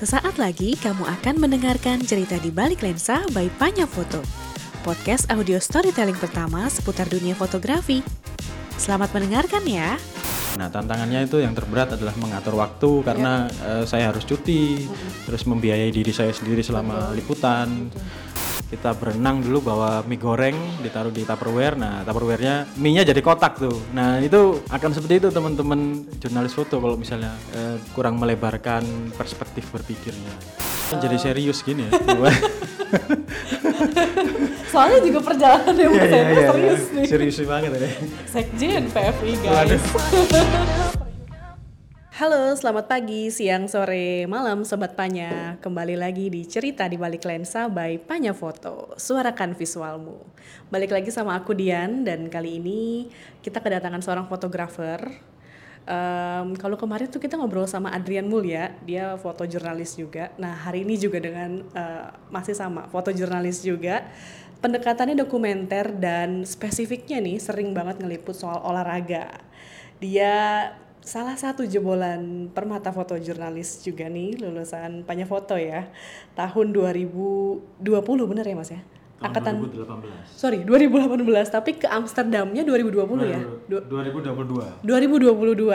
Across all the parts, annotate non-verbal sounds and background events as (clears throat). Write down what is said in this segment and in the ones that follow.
Sesaat lagi kamu akan mendengarkan cerita di balik lensa by Panya Foto. Podcast audio storytelling pertama seputar dunia fotografi. Selamat mendengarkan ya. Nah, tantangannya itu yang terberat adalah mengatur waktu karena eh, saya harus cuti, terus membiayai diri saya sendiri selama liputan. Kita berenang dulu bawa mie goreng ditaruh di tupperware. Nah, tupperware-nya mie-nya jadi kotak tuh. Nah, itu akan seperti itu teman-teman jurnalis foto kalau misalnya eh, kurang melebarkan perspektif berpikirnya. Jadi serius gini ya. (laughs) Soalnya juga perjalanan yang Iya, iya, iya, serius iya. nih. Serius banget ini. Sekjen PFI guys. (laughs) Halo, selamat pagi, siang, sore, malam Sobat Panya. Kembali lagi di Cerita di Balik Lensa by Panya Foto. Suarakan visualmu. Balik lagi sama aku Dian dan kali ini kita kedatangan seorang fotografer. Em, kalau kemarin tuh kita ngobrol sama Adrian Mulya, dia fotojurnalis juga. Nah hari ini juga dengan eh, masih sama fotojurnalis juga. Pendekatannya dokumenter dan spesifiknya nih sering banget ngeliput soal olahraga. Dia salah satu jebolan permata fotojurnalis juga nih lulusan Panya Foto ya tahun 2020 bener ya mas ya angkatan 2018. sorry 2018 tapi ke Amsterdamnya 2020 ya Du- 2022. 2022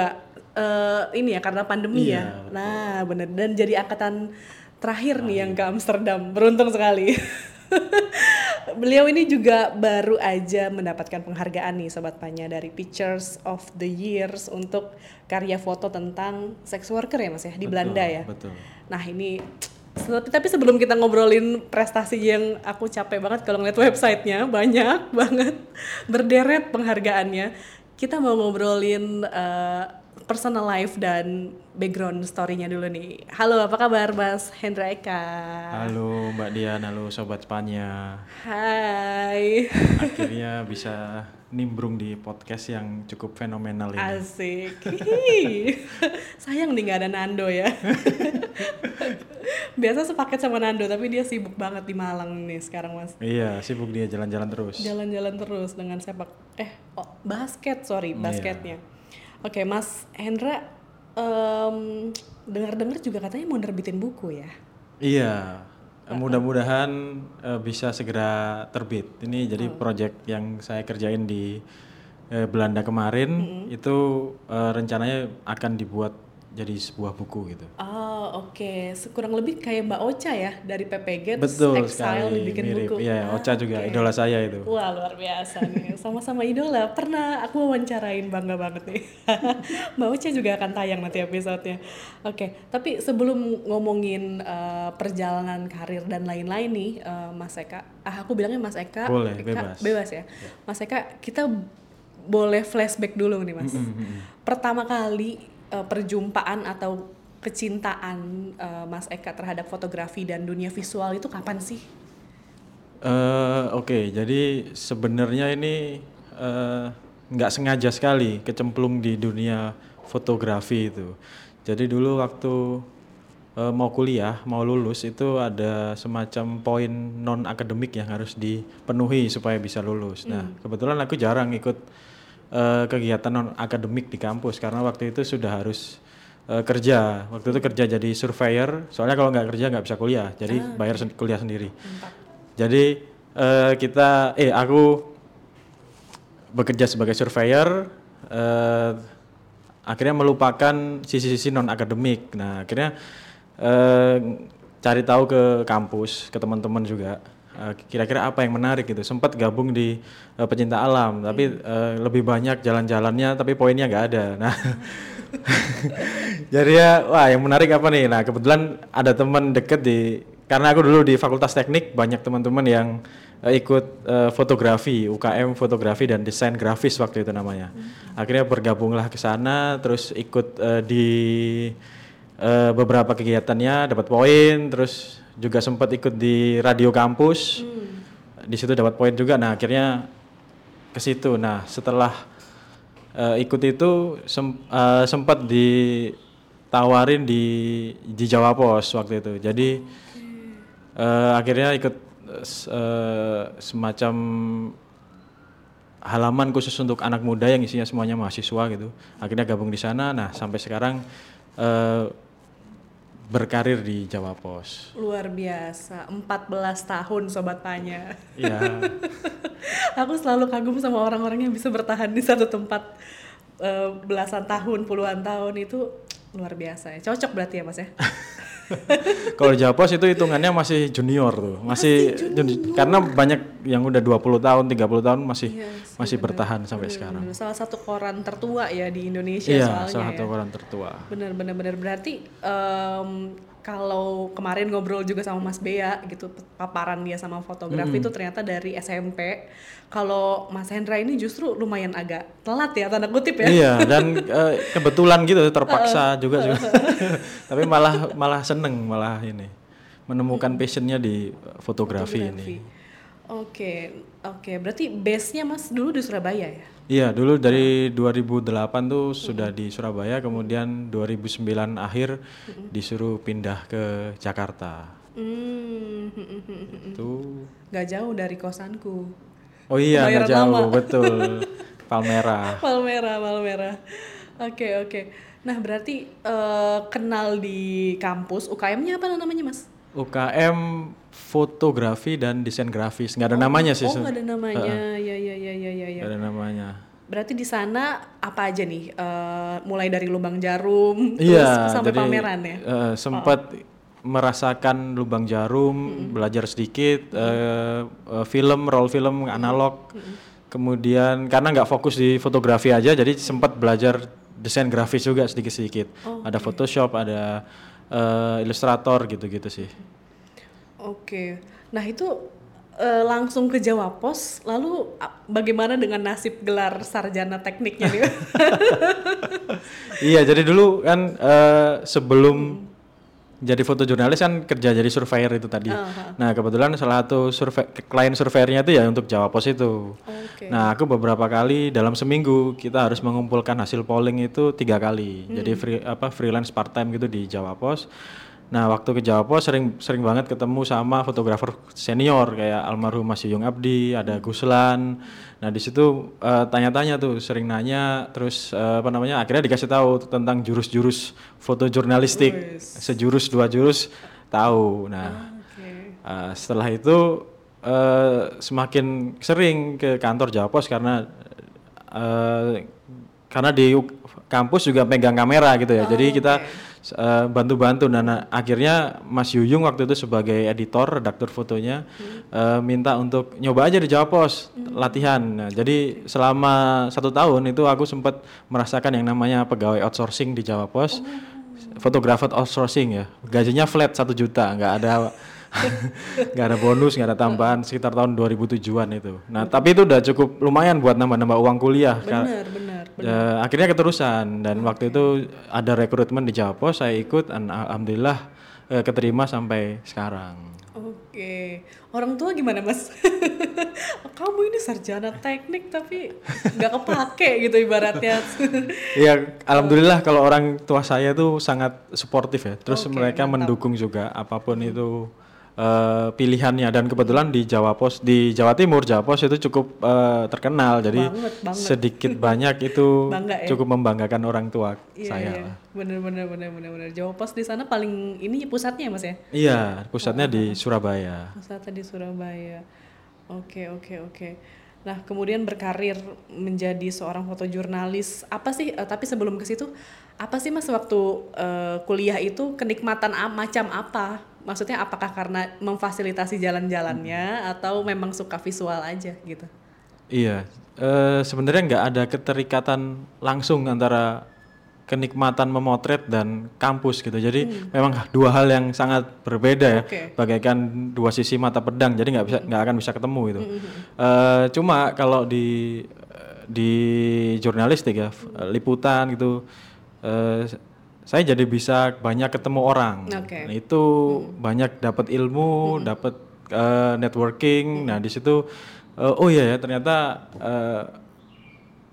eh ini ya karena pandemi Iya, ya. Nah, bener dan jadi angkatan terakhir nih yang ke Amsterdam. Beruntung sekali. (laughs) (laughs) Beliau ini juga baru aja mendapatkan penghargaan nih sobat Panya dari Pictures of the Years untuk karya foto tentang sex worker ya Mas ya di Betul, Belanda ya. Betul. Nah, ini tapi, tapi sebelum kita ngobrolin prestasi yang aku capek banget kalau ngeliat websitenya banyak (laughs) banget berderet penghargaannya kita mau ngobrolin eh, personal life dan background story-nya dulu nih. Halo apa kabar Mas Hendra Eka Halo Mbak Dian, halo Sobat Panya. Hai. Akhirnya bisa nimbrung di podcast yang cukup fenomenal ini. asik. Sayang nih nggak ada Nando ya. Biasa sepaket sama Nando tapi dia sibuk banget di Malang nih sekarang Mas. Iya, sibuk dia jalan-jalan terus. jalan-jalan terus dengan sepak eh oh, basket sorry Iya. Oke Mas Hendra em, dengar-dengar juga katanya mau nerbitin buku ya? Iya, mudah-mudahan eh, bisa segera terbit. Ini jadi Oh. project yang saya kerjain di eh, Belanda kemarin. Itu eh, rencananya akan dibuat jadi sebuah buku gitu. oh oke kurang lebih kayak Mbak Ocha ya dari PPG terus Betul Exile sekali, dibikin mirip. buku Iya, Ah, Ocha juga oke. idola saya itu. Wah luar biasa nih, (laughs) sama-sama idola. Pernah aku wawancarain bangga banget nih. (laughs) Mbak Uca juga akan tayang nanti episodenya. Oke, tapi sebelum ngomongin eh, perjalanan karir dan lain-lain nih, eh, Mas Eka. Ah aku bilangnya Mas Eka. Boleh, Eka, bebas. Bebas ya. Mas Eka, kita boleh flashback dulu nih Mas. Pertama kali eh, perjumpaan atau kecintaan eh, Mas Eka terhadap fotografi dan dunia visual itu kapan sih? Eh, Oke, jadi sebenarnya ini nggak sengaja sekali kecemplung di dunia fotografi itu. Jadi dulu waktu eh, mau kuliah, mau lulus itu ada semacam poin non akademik yang harus dipenuhi supaya bisa lulus. Nah, kebetulan aku jarang ikut eh, kegiatan non akademik di kampus karena waktu itu sudah harus eh, kerja. Waktu itu kerja jadi surveyor. Soalnya kalau nggak kerja nggak bisa kuliah, jadi bayar sen- kuliah sendiri. Jadi eh, kita, eh aku bekerja sebagai surveyor, eh, akhirnya melupakan sisi-sisi non akademik. Nah akhirnya eh, cari tahu ke kampus, ke teman-teman juga. Eh, Kira-kira apa yang menarik gitu. Sempat gabung di eh, pecinta alam, tapi eh, lebih banyak jalan-jalannya, tapi poinnya nggak ada. Nah. (laughs) Jadi ya, wah yang menarik apa nih? Nah kebetulan ada teman deket di, karena aku dulu di Fakultas Teknik banyak teman-teman yang eh, ikut eh, fotografi, UKM fotografi dan desain grafis waktu itu namanya. Akhirnya bergabunglah ke sana, terus ikut eh, di eh, beberapa kegiatannya, dapat poin, terus juga sempat ikut di radio kampus, di situ dapat poin juga. Nah akhirnya ke situ. Nah setelah Eh, ikut itu sem- eh, sempat ditawarin di di Jawa Pos waktu itu. Jadi eh, akhirnya ikut eh, semacam halaman khusus untuk anak muda yang isinya semuanya mahasiswa gitu. Akhirnya gabung di sana. Nah sampai sekarang eh, berkarir di Jawa Pos. Luar biasa, 14 tahun Sobat Panya. Iya. (laughs) Aku selalu kagum sama orang-orang yang bisa bertahan di satu tempat eh, belasan tahun, puluhan tahun itu luar biasa ya. Cocok berarti ya Mas ya? (laughs) (laughs) Kalau di Jawa Pos itu hitungannya masih junior tuh. Masih, juni- karena banyak yang udah 20 tahun, 30 tahun masih Iya sih, masih bertahan sampai Bener, sekarang. bener. Salah satu koran tertua ya di Indonesia Iya, soalnya salah ya. satu orang tertua. Bener bener bener berarti em, kalau kemarin ngobrol juga sama Mas Bea gitu paparan dia sama fotografi itu ternyata dari SMP. Kalau Mas Hendra ini justru lumayan agak telat ya tanda kutip ya. Iya, dan (laughs) eh, kebetulan gitu terpaksa juga juga. (laughs) Tapi malah malah seneng malah ini menemukan passionnya di fotografi, ini. Oke, oke. Berarti base-nya Mas dulu di Surabaya ya? Iya, dulu dari 2008 tuh sudah di Surabaya, kemudian 2009 akhir disuruh pindah ke Jakarta. Hmm, Itu nggak jauh dari kosanku. Oh iya, nggak jauh, lama. betul. (laughs) Palmera. Palmera, Palmera. Oke, oke. Nah, berarti eh, kenal di kampus UKM-nya apa namanya, Mas? UKM fotografi dan desain grafis. nggak ada namanya sih. Oh, nggak ada namanya. Ya, ya, ya, ya, ya, ya. Nggak ada namanya. Berarti di sana apa aja nih? Eh, mulai dari lubang jarum, Iya, terus sampai jadi, pameran ya? eh, sempat merasakan lubang jarum, belajar sedikit eh, eh, film, roll film analog. Kemudian karena nggak fokus di fotografi aja, jadi sempat belajar desain grafis juga sedikit-sedikit. ada Photoshop, ada eh, Illustrator gitu-gitu sih. Oke. Nah, itu eh, langsung ke Jawa Pos, lalu bagaimana dengan nasib gelar sarjana tekniknya nih? (laughs) iya, jadi dulu kan eh, sebelum jadi fotojurnalis kan kerja jadi surveyor itu tadi. Nah, kebetulan salah satu survei klien surveyornya itu ya untuk Jawa Pos itu. Oke. Nah, aku beberapa kali dalam seminggu kita harus mengumpulkan hasil polling itu tiga kali. Jadi free, apa freelance part time gitu di Jawa Pos. Nah, waktu ke Jawa Pos sering sering banget ketemu sama fotografer senior kayak almarhum Mas Yuyung Abdi, ada Guslan. Nah, di situ eh, tanya-tanya tuh, sering nanya, terus eh, apa namanya? Akhirnya dikasih tahu tentang jurus-jurus fotojurnalistik, sejurus dua jurus tahu. Nah, Oke. Uh, setelah itu uh, semakin sering ke kantor Jawa Pos karena uh, karena di kampus juga pegang kamera gitu ya. Jadi kita uh, bantu-bantu. Dan uh, akhirnya Mas Yuyung waktu itu sebagai editor, redaktur fotonya uh, minta untuk nyoba aja di Jawa Pos latihan. Nah, jadi selama satu tahun itu aku sempat merasakan yang namanya pegawai outsourcing di Jawa Pos fotografer outsourcing ya. Gajinya flat satu juta nggak ada (laughs) nggak ada bonus nggak ada tambahan sekitar tahun 2007an itu. Nah tapi itu udah cukup lumayan buat nambah-nambah uang kuliah. Benar, benar. Eh, akhirnya keterusan dan waktu itu ada rekrutmen di Jawa Pos saya ikut dan alhamdulillah eh, keterima sampai sekarang Oke, orang tua gimana mas? (laughs) Kamu ini sarjana teknik tapi nggak kepake gitu ibaratnya. (laughs) Ya, alhamdulillah kalau orang tua saya tuh sangat suportif ya. Terus Oke, mereka mendukung juga apa pun itu eh, pilihannya dan kebetulan di Jawa Pos di Jawa Timur Jawa Pos itu cukup eh, terkenal. Jadi Banget, banget. sedikit (laughs) banyak itu Bangga ya? cukup membanggakan orang tua Iya, saya. iya. Bener, bener, bener, bener, bener. Jawa Pos di sana paling ini pusatnya ya mas ya? Iya, pusatnya di Surabaya. Pusatnya di Surabaya. Oke, oke, oke. Nah, kemudian berkarir menjadi seorang fotojurnalis. Apa sih? eh, tapi sebelum ke situ, apa sih mas waktu eh, kuliah itu kenikmatan macam apa? Maksudnya apakah karena memfasilitasi jalan-jalannya atau memang suka visual aja gitu? Iya, eh, sebenarnya nggak ada keterikatan langsung antara kenikmatan memotret dan kampus gitu. Jadi memang dua hal yang sangat berbeda ya, bagaikan dua sisi mata pedang. Jadi nggak bisa nggak akan bisa ketemu itu. Eh, cuma kalau di di jurnalistik ya, f- liputan gitu, eh, saya jadi bisa banyak ketemu orang. Oke. Nah, itu banyak dapat ilmu, dapat eh, networking. Nah, di situ eh, oh iya ya ternyata eh,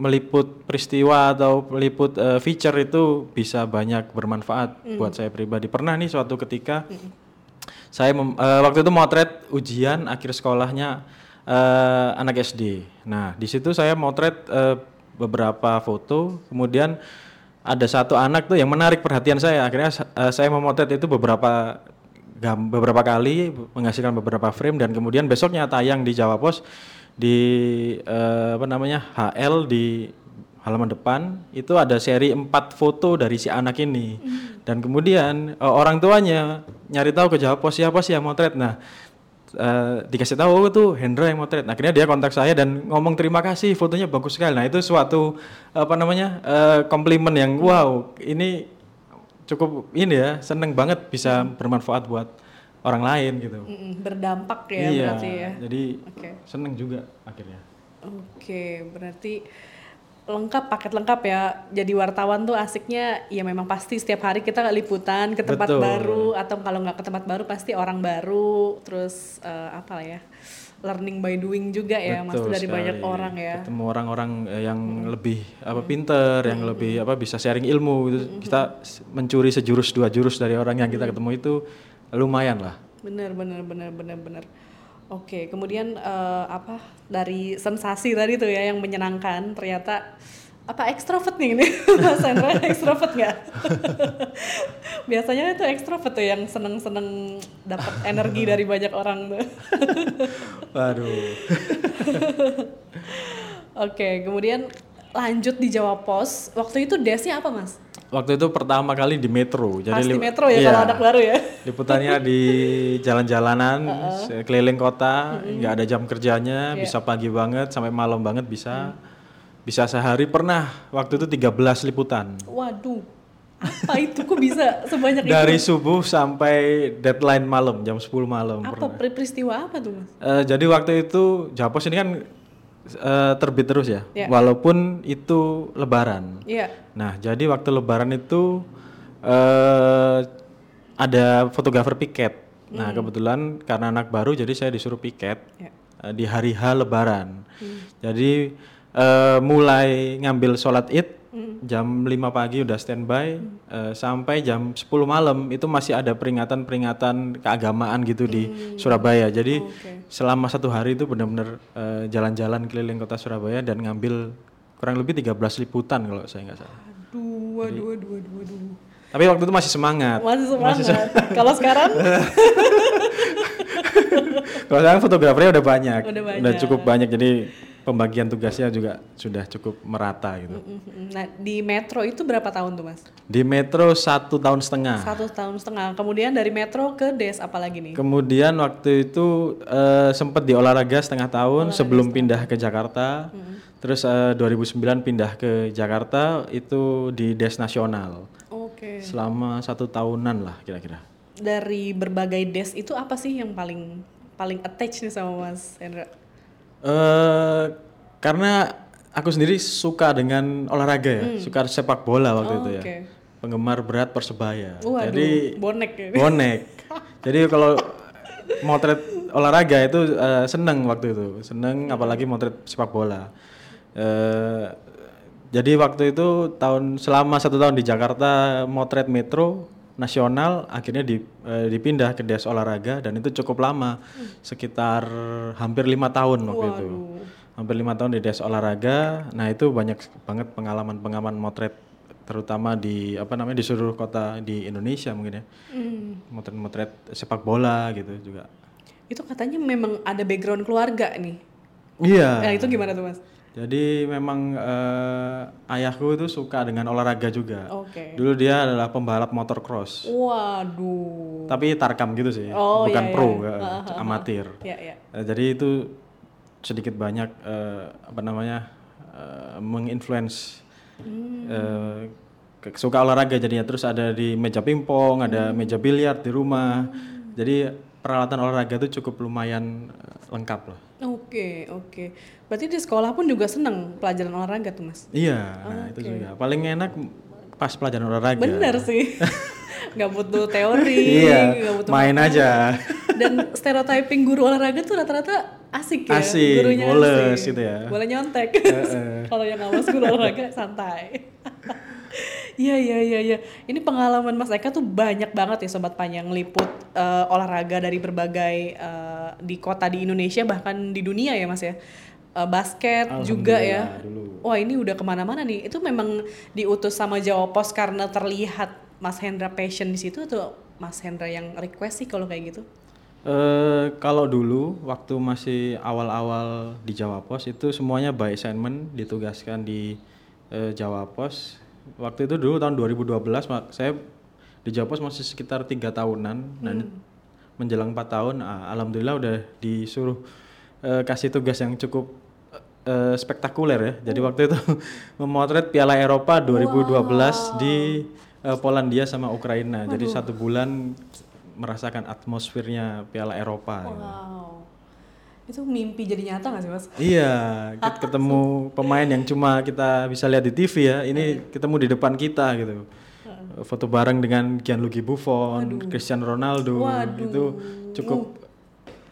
meliput peristiwa atau meliput eh, feature itu bisa banyak bermanfaat buat saya pribadi. Pernah nih suatu ketika saya mem- eh, waktu itu motret ujian akhir sekolahnya eh, anak SD. Nah, di situ saya motret eh, beberapa foto, kemudian ada satu anak tuh yang menarik perhatian saya. Akhirnya uh, saya memotret itu beberapa beberapa kali menghasilkan beberapa frame dan kemudian besoknya tayang di Jawa Pos di uh, apa namanya HL di halaman depan itu ada seri empat foto dari si anak ini mm. dan kemudian uh, orang tuanya nyari tahu ke Jawa Pos siapa sih yang motret nah uh, dikasih tahu oh, itu Hendra yang motret. Nah, akhirnya dia kontak saya dan ngomong terima kasih, fotonya bagus sekali. Nah, itu suatu apa namanya uh, komplimen yang wow, ini cukup ini ya, seneng banget bisa bermanfaat buat orang lain gitu. Berdampak ya iya, berarti ya. Jadi okay. seneng juga akhirnya. Oke, okay, berarti lengkap paket lengkap ya jadi wartawan tuh asiknya ya memang pasti setiap hari kita liputan ke tempat Betul. baru atau kalau nggak ke tempat baru pasti orang baru terus uh, apa ya learning by doing juga ya Betul dari sekali. banyak orang ya ketemu orang-orang eh, yang hmm. lebih apa pinter hmm. yang lebih apa bisa sharing ilmu gitu hmm. kita mencuri sejurus dua jurus dari orang yang kita ketemu itu lumayan lah bener bener bener bener bener Oke, kemudian uh, apa dari sensasi tadi tuh ya yang menyenangkan ternyata apa ekstrovert nih ini (laughs) Mas Hendra ekstrovert nggak? (laughs) Biasanya itu ekstrovert tuh yang seneng-seneng dapat energi (laughs) dari banyak orang tuh. Waduh. Oke, kemudian lanjut di Jawa Pos. Waktu itu desnya apa mas? Waktu itu pertama kali di Metro. Jadi Pasti Metro ya iya, kalau anak baru ya. (laughs) Liputannya di jalan-jalanan, (laughs) uh -uh. keliling kota, nggak mm -hmm. ada jam kerjanya, yeah. bisa pagi banget sampai malam banget bisa. Mm. Bisa sehari pernah waktu itu 13 liputan. Waduh. Apa itu kok bisa sebanyak itu? Dari subuh sampai deadline malam jam 10 malam. Apa pernah. peristiwa apa tuh, Mas? Uh, jadi waktu itu Japos ini kan uh, terbit terus ya, yeah. walaupun itu Lebaran. Yeah. Nah, jadi waktu Lebaran itu uh, ada fotografer piket. Mm. Nah, hmm. kebetulan karena anak baru, jadi saya disuruh piket yeah. Ya. uh, di hari H Lebaran. Mm. Jadi uh, mulai ngambil sholat id Mm. Jam 5 pagi udah standby mm. uh, sampai jam 10 malam itu masih ada peringatan-peringatan keagamaan gitu mm. di. Surabaya. Jadi oh, okay. selama satu hari itu benar-benar uh, jalan-jalan keliling kota Surabaya dan ngambil kurang lebih 13 liputan kalau saya nggak salah. Aduh, aduh, aduh, aduh, aduh. Tapi waktu itu masih semangat. Masih semangat. Masih kalau sekarang? (laughs) kalau sekarang fotografernya udah banyak. Udah banyak. Udah cukup banyak jadi pembagian tugasnya juga sudah cukup merata gitu. Nah di Metro itu berapa tahun tuh mas? Di Metro satu tahun setengah. Satu tahun setengah. Kemudian dari Metro ke Des apa lagi nih? Kemudian waktu itu uh, sempat di olahraga setengah tahun olahraga sebelum setengah. pindah ke Jakarta. Mm-hmm. Terus uh, eh, 2009 pindah ke Jakarta itu di Des Nasional. Oke. Okay. Selama satu tahunan lah kira-kira. Dari berbagai Des itu apa sih yang paling paling attach nih sama Mas Hendra? Uh, karena aku sendiri suka dengan olahraga ya, hmm. suka sepak bola waktu oh, itu ya. Okay. Penggemar berat Persebaya. Waduh, Jadi bonek ya. Bonek. Jadi kalau motret olahraga itu uh, seneng waktu itu, seneng apalagi motret sepak bola. Uh, jadi waktu itu tahun selama satu tahun di Jakarta motret Metro nasional akhirnya dipindah ke des olahraga dan itu cukup lama. Hmm. sekitar hampir lima tahun waktu Waduh. itu hampir lima tahun di des olahraga. Nah itu banyak banget pengalaman pengalaman motret terutama di apa namanya di seluruh kota di Indonesia mungkin ya. Hmm. motret-motret sepak bola gitu juga. Itu katanya memang ada background keluarga nih. Iya. Nah itu gimana tuh mas jadi memang uh, ayahku itu suka dengan olahraga juga. Okay. Dulu dia adalah pembalap motor cross. Waduh. Tapi tarkam gitu sih, oh, bukan iya, pro, iya. Uh, amatir. Iya, iya. Uh, jadi itu sedikit banyak uh, apa namanya uh, menginfluence hmm. uh, suka olahraga jadinya. Terus ada di meja pingpong, ada hmm. meja biliar di rumah. Hmm. Jadi peralatan olahraga itu cukup lumayan lengkap lah. Oke, okay, oke. Okay. Berarti di sekolah pun juga seneng pelajaran olahraga tuh mas? Iya, oh, nah okay. itu juga. Paling enak pas pelajaran olahraga. Bener sih. (laughs) gak butuh teori, iya, gak butuh main makan. aja. Dan stereotyping guru olahraga tuh rata-rata asik ya. Asik, gurunya boles asik. gitu ya. Boleh nyontek. (laughs) Kalau yang awas guru olahraga santai. Iya iya iya iya. Ini pengalaman Mas Eka tuh banyak banget ya sobat panjang liput uh, olahraga dari berbagai uh, di kota di Indonesia bahkan di dunia ya Mas ya uh, basket juga ya. Dulu. Wah ini udah ke mana-mana nih. Itu memang diutus sama Jawa Pos karena terlihat Mas Hendra passion di situ atau Mas Hendra yang request sih kalau kayak gitu? Eh, kalau dulu waktu masih awal-awal di Jawa Pos itu semuanya by assignment ditugaskan di eh, Jawa Pos. Waktu itu dulu tahun 2012 mak- saya di Jawa Pos masih sekitar tiga tahunan. Nah, ini menjelang empat tahun, ah, alhamdulillah udah disuruh eh, kasih tugas yang cukup eh, spektakuler ya. Jadi waktu itu (laughs) memotret Piala Eropa 2012 di eh, Polandia sama Ukraina. Jadi satu bulan merasakan atmosfernya Piala Eropa. Wow. Itu mimpi jadi nyata gak sih mas? Iya, ket- ketemu pemain yang cuma kita bisa lihat di TV ya. Ini ketemu di depan kita gitu. Foto bareng dengan Gianluigi Buffon, Cristiano Ronaldo. Itu cukup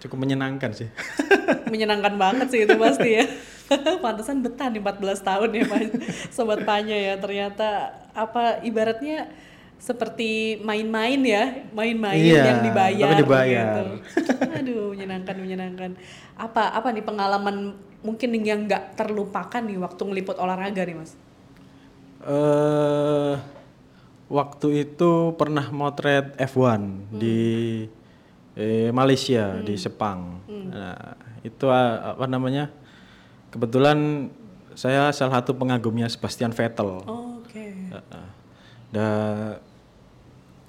cukup menyenangkan sih. (laughs) Menyenangkan banget sih itu pasti ya. (laughs) Pantesan betah nih 14 tahun ya Pak. Sobat Panya ya. Ternyata apa ibaratnya seperti main-main ya, main-main Iya, yang dibayar. tapi dibayar. gitu. (laughs) Aduh, menyenangkan, menyenangkan. Apa apa nih pengalaman mungkin yang nggak terlupakan nih waktu ngeliput olahraga nih mas? eh waktu itu pernah motret F1 di eh, Malaysia di Sepang. Nah, itu ah, apa namanya? Kebetulan saya salah satu pengagumnya Sebastian Vettel. Oh, Oke. Heeh. Da-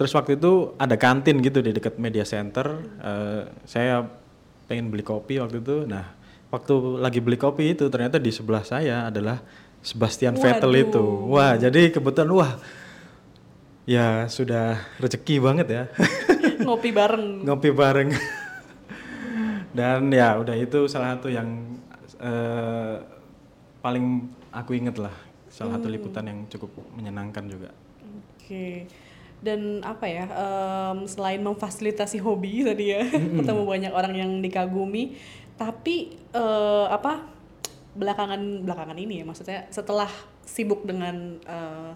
terus waktu itu ada kantin gitu di dekat media center. Eh, saya pengen beli kopi waktu itu. Nah, waktu lagi beli kopi itu ternyata di sebelah saya adalah Sebastian Vettel itu. Wah, jadi kebetulan wah. Ya sudah rezeki banget ya. (laughs) Ngopi bareng. Ngopi bareng. Dan ya udah itu salah satu yang eh, paling aku inget lah. Salah satu liputan yang cukup menyenangkan juga. Oke. Dan apa ya? em, selain memfasilitasi hobi (laughs) tadi ya, ketemu banyak orang yang dikagumi, tapi eh, apa? Belakangan belakangan ini ya, maksudnya setelah sibuk dengan eh,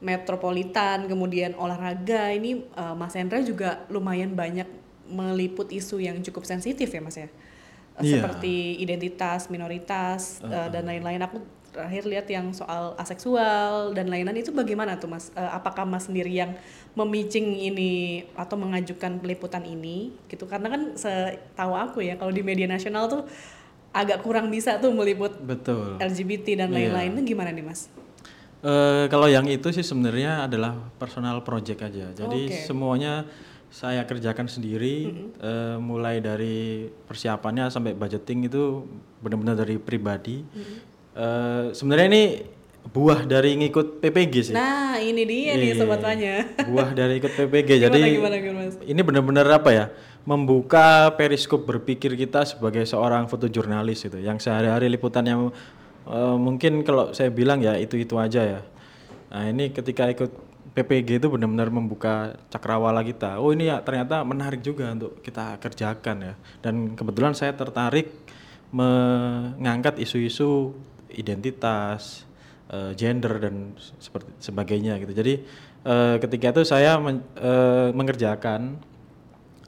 metropolitan, kemudian olahraga, ini eh, Mas Hendra juga lumayan banyak meliput isu yang cukup sensitif ya, Mas ya. Iya. Seperti identitas, minoritas eh, dan lain-lain. Aku terakhir lihat yang soal aseksual dan lain-lain itu bagaimana tuh Mas? Eh, apakah Mas sendiri yang memicing ini atau mengajukan peliputan ini gitu? Karena kan setahu aku ya kalau di media nasional tuh agak kurang bisa tuh meliput Betul. LGBT dan Iya. lain-lain. Itu gimana nih Mas? Eh, kalau yang itu sih sebenarnya adalah personal project aja. Jadi Oke. semuanya saya kerjakan sendiri, eh, mulai dari persiapannya sampai budgeting itu benar-benar dari pribadi. Eh, sebenarnya ini buah dari ngikut PPG sih. Nah ini dia nih Iya, sobat tanya. Buah dari ikut PPG. Jadi gimana, gimana, Mas? ini benar-benar apa ya? Membuka periskop berpikir kita sebagai seorang fotojurnalis itu, yang sehari-hari liputannya eh, mungkin kalau saya bilang ya itu-itu aja ya. Nah ini ketika ikut PPG itu benar-benar membuka cakrawala kita. Oh ini ya ternyata menarik juga untuk kita kerjakan ya. Dan kebetulan saya tertarik mengangkat isu-isu identitas, eh, gender dan seperti sebagainya gitu. Jadi eh, ketika itu saya men- eh, mengerjakan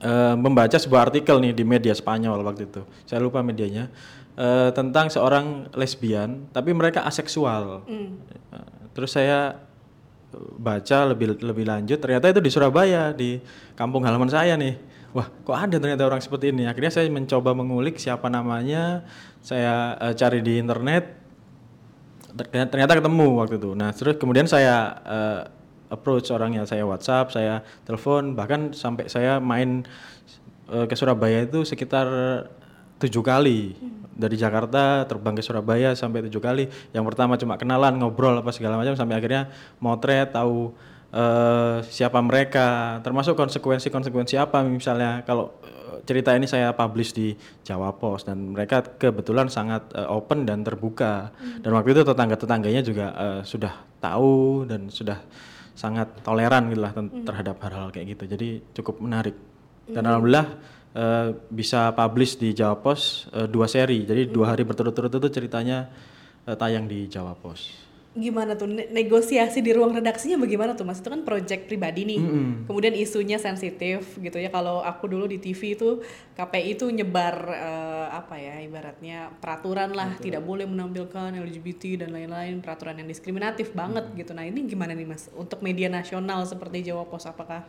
eh, membaca sebuah artikel nih di media Spanyol waktu itu. Saya lupa medianya eh, tentang seorang lesbian tapi mereka aseksual. Eh, terus saya baca lebih lebih lanjut ternyata itu di Surabaya di kampung halaman saya nih. Wah, kok ada ternyata orang seperti ini. Akhirnya saya mencoba mengulik siapa namanya. Saya eh, cari di internet Ternyata, ketemu waktu itu. Nah, terus kemudian saya eh, approach orangnya, saya WhatsApp, saya telepon, bahkan sampai saya main eh, ke Surabaya itu sekitar tujuh kali dari Jakarta terbang ke Surabaya sampai tujuh kali. Yang pertama cuma kenalan, ngobrol apa segala macam sampai akhirnya motret, tahu eh, siapa mereka, termasuk konsekuensi-konsekuensi apa misalnya kalau cerita ini saya publish di Jawa Pos dan mereka kebetulan sangat eh, open dan terbuka. Dan waktu itu tetangga-tetangganya juga eh, sudah tahu dan sudah sangat toleran gitu lah ten- terhadap hal-hal kayak gitu. Jadi cukup menarik. Dan alhamdulillah eh, bisa publish di Jawa Pos eh, dua seri. Jadi dua hari berturut-turut itu ceritanya eh, tayang di Jawa Pos gimana tuh ne- negosiasi di ruang redaksinya bagaimana tuh mas? Itu kan project pribadi nih. Kemudian isunya sensitif gitu ya. Kalau aku dulu di TV itu KPI itu nyebar eh, apa ya ibaratnya peraturan lah. Tidak boleh menampilkan LGBT dan lain-lain peraturan yang diskriminatif banget gitu. Nah ini gimana nih mas? Untuk media nasional seperti Jawa Pos apakah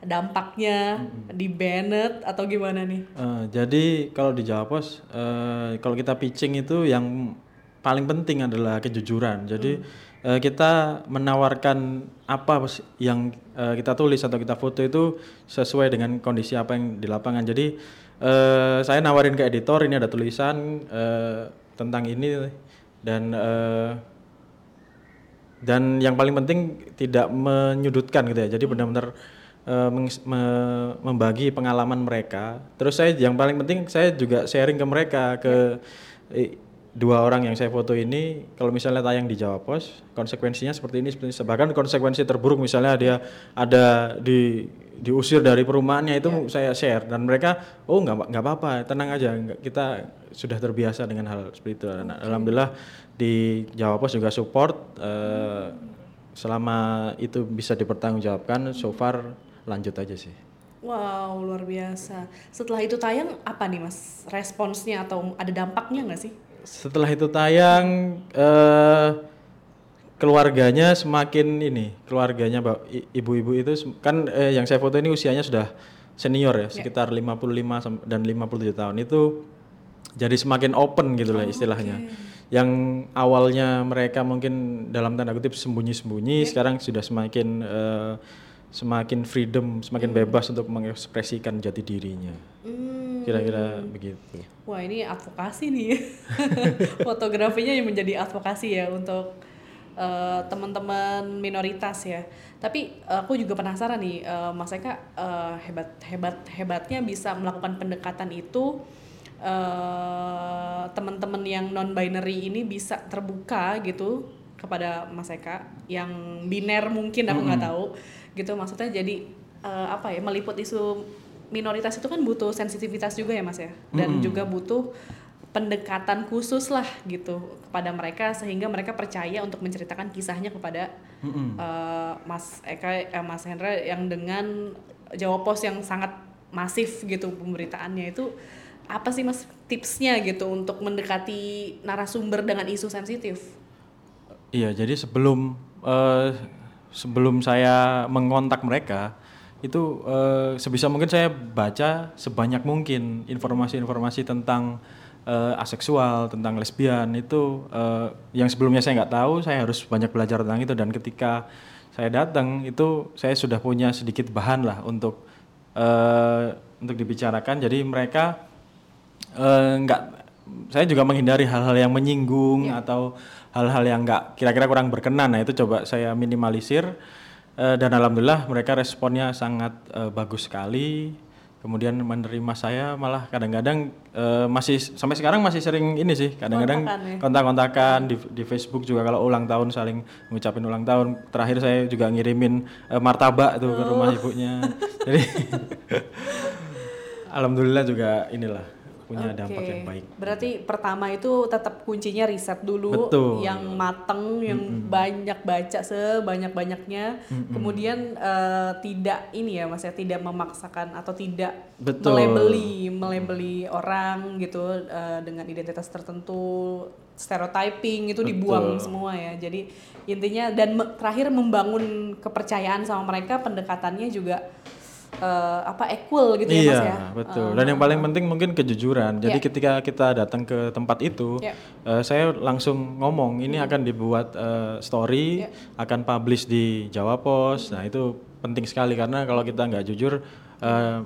dampaknya di banned atau gimana nih? Eh, jadi kalau di Jawa Pos, eh, kalau kita pitching itu yang paling penting adalah kejujuran. Jadi eh, kita menawarkan apa yang eh, kita tulis atau kita foto itu sesuai dengan kondisi apa yang di lapangan. Jadi eh, saya nawarin ke editor ini ada tulisan eh, tentang ini dan eh, dan yang paling penting tidak menyudutkan gitu ya. Jadi benar-benar eh, mengs- me- membagi pengalaman mereka. Terus saya yang paling penting saya juga sharing ke mereka ke eh, dua orang yang saya foto ini kalau misalnya tayang di Jawa Pos konsekuensinya seperti ini seperti ini. bahkan konsekuensi terburuk misalnya dia ada di diusir dari perumahannya itu saya share dan mereka oh nggak nggak apa-apa tenang aja kita sudah terbiasa dengan hal seperti itu dan alhamdulillah di Jawa Pos juga support eh, selama itu bisa dipertanggungjawabkan so far lanjut aja sih Wow, luar biasa. Setelah itu tayang apa nih mas? Responsnya atau ada dampaknya nggak sih? Setelah itu tayang eh, keluarganya semakin ini keluarganya Mbak, ibu-ibu itu kan eh, yang saya foto ini usianya sudah senior ya sekitar 55 sam- dan 57 tahun. Itu jadi semakin open gitu lah istilahnya. yang awalnya mereka mungkin dalam tanda kutip sembunyi-sembunyi sekarang sudah semakin eh, semakin freedom semakin bebas untuk mengekspresikan jati dirinya kira-kira begitu Wah ini advokasi nih, (laughs) fotografinya yang menjadi advokasi ya untuk eh, teman-teman minoritas ya. Tapi aku juga penasaran nih, eh, Mas Eka eh, hebat hebat hebatnya bisa melakukan pendekatan itu. eh, teman-teman yang non binary ini bisa terbuka gitu kepada Mas Eka yang biner mungkin aku nggak tahu gitu maksudnya jadi eh, apa ya meliput isu minoritas itu kan butuh sensitivitas juga ya mas ya? Dan juga butuh pendekatan khusus lah gitu kepada mereka sehingga mereka percaya untuk menceritakan kisahnya kepada eh, Mas Eka eh, Mas Hendra yang dengan Jawa Pos yang sangat masif gitu pemberitaannya. Itu apa sih mas tipsnya gitu untuk mendekati narasumber dengan isu sensitif? Iya, jadi sebelum eh, sebelum saya mengontak mereka itu eh, sebisa mungkin saya baca sebanyak mungkin informasi-informasi tentang eh, aseksual, tentang lesbian itu eh, yang sebelumnya saya nggak tahu, saya harus banyak belajar tentang itu. Dan ketika saya datang itu saya sudah punya sedikit bahan lah untuk eh, untuk dibicarakan. Jadi mereka nggak saya juga menghindari hal-hal yang menyinggung atau hal-hal yang nggak kira-kira kurang berkenan. Nah itu coba saya minimalisir Eh, dan alhamdulillah mereka responnya sangat eh, bagus sekali. Kemudian menerima saya malah kadang-kadang eh, masih sampai sekarang masih sering ini sih kadang-kadang ya? kontak-kontakan di, di Facebook juga kalau ulang tahun saling ngucapin ulang tahun. Terakhir saya juga ngirimin eh, martabak tuh ke rumah ibunya. Jadi (laughs) alhamdulillah juga inilah punya dampak Oke. yang baik Berarti pertama itu tetap kuncinya riset dulu Betul. yang mateng, yang banyak baca sebanyak-banyaknya. Kemudian eh, tidak ini ya Mas ya, tidak memaksakan atau tidak Betul. melebeli melebeli orang gitu eh, dengan identitas tertentu, stereotyping itu dibuang semua ya. Jadi intinya dan me- terakhir membangun kepercayaan sama mereka pendekatannya juga eh, apa equal gitu ya iya, Mas ya. betul. Dan yang paling penting mungkin kejujuran. Jadi Iya. ketika kita datang ke tempat itu, Iya. eh, saya langsung ngomong ini akan dibuat eh, story, Iya. akan publish di Jawa Pos. Nah itu penting sekali karena kalau kita nggak jujur, eh,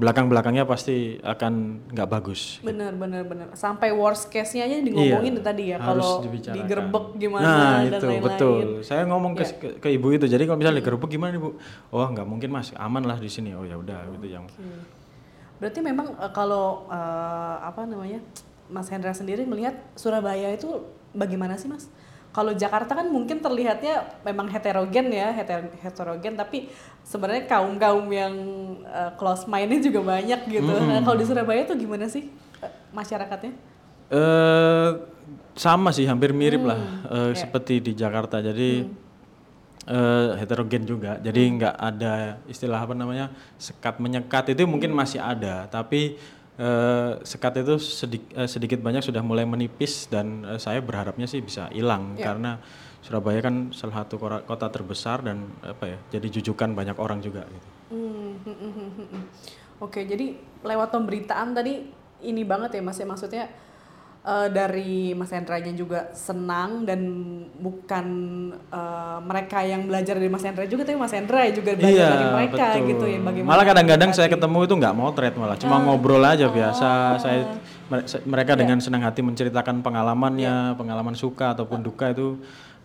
belakang-belakangnya pasti akan nggak bagus. Bener bener bener sampai worst case nya aja ngomongin Iya, tadi ya kalau digerebek gimana nah, dan itu lain-lain. Betul. Saya ngomong ke, ke, ke ibu itu. Jadi kalau misalnya digerebek gimana ibu? Oh nggak mungkin mas, aman lah di sini. Oh ya udah itu yang. Berarti memang eh, kalau eh, apa namanya Mas Hendra sendiri melihat Surabaya itu bagaimana sih Mas? Kalau Jakarta kan mungkin terlihatnya memang heterogen ya, heter- heterogen tapi sebenarnya kaum-kaum yang eh, close mindnya juga banyak gitu. Nah, kalau di Surabaya tuh gimana sih eh, masyarakatnya? eh sama sih hampir mirip lah Hmm, eh, seperti di Jakarta jadi eh, heterogen juga jadi Hmm. nggak ada istilah apa namanya sekat menyekat itu mungkin Hmm. masih ada tapi eh, sekat itu sedik- eh, sedikit banyak sudah mulai menipis dan eh, saya berharapnya sih bisa hilang Ya. karena Surabaya kan salah satu kota terbesar dan apa ya jadi jujukan banyak orang juga gitu. Hmm, hmm, hmm, hmm, hmm, hmm. Oke, jadi lewat pemberitaan tadi ini banget ya Mas ya maksudnya eh, dari Mas Hendra-nya juga senang dan bukan eh, mereka yang belajar dari Mas Hendra juga tapi Mas Hendra juga belajar dari mereka gitu ya bagaimana Malah kadang-kadang saya ketemu itu nggak motret malah, cuma Ah. ngobrol aja biasa. Saya mere- se- mereka Iya. dengan senang hati menceritakan pengalamannya, pengalaman suka ataupun duka itu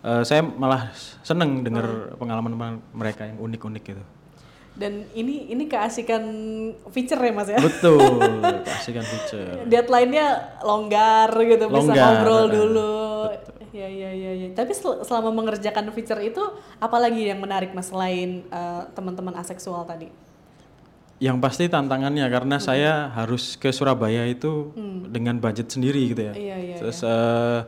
eh, saya malah seneng dengar Ah. pengalaman mereka yang unik-unik gitu. Dan ini ini keasikan feature ya Mas ya. Betul, (laughs) kasihkan feature. Deadline-nya longgar gitu bisa Longgar, ngobrol heeh. dulu. Ya ya ya ya. Tapi sel- selama mengerjakan feature itu apalagi yang menarik Mas selain eh, teman-teman aseksual tadi? Yang pasti tantangannya karena saya harus ke Surabaya itu dengan budget sendiri gitu ya. Hmm. Iya, iya, Terus eh,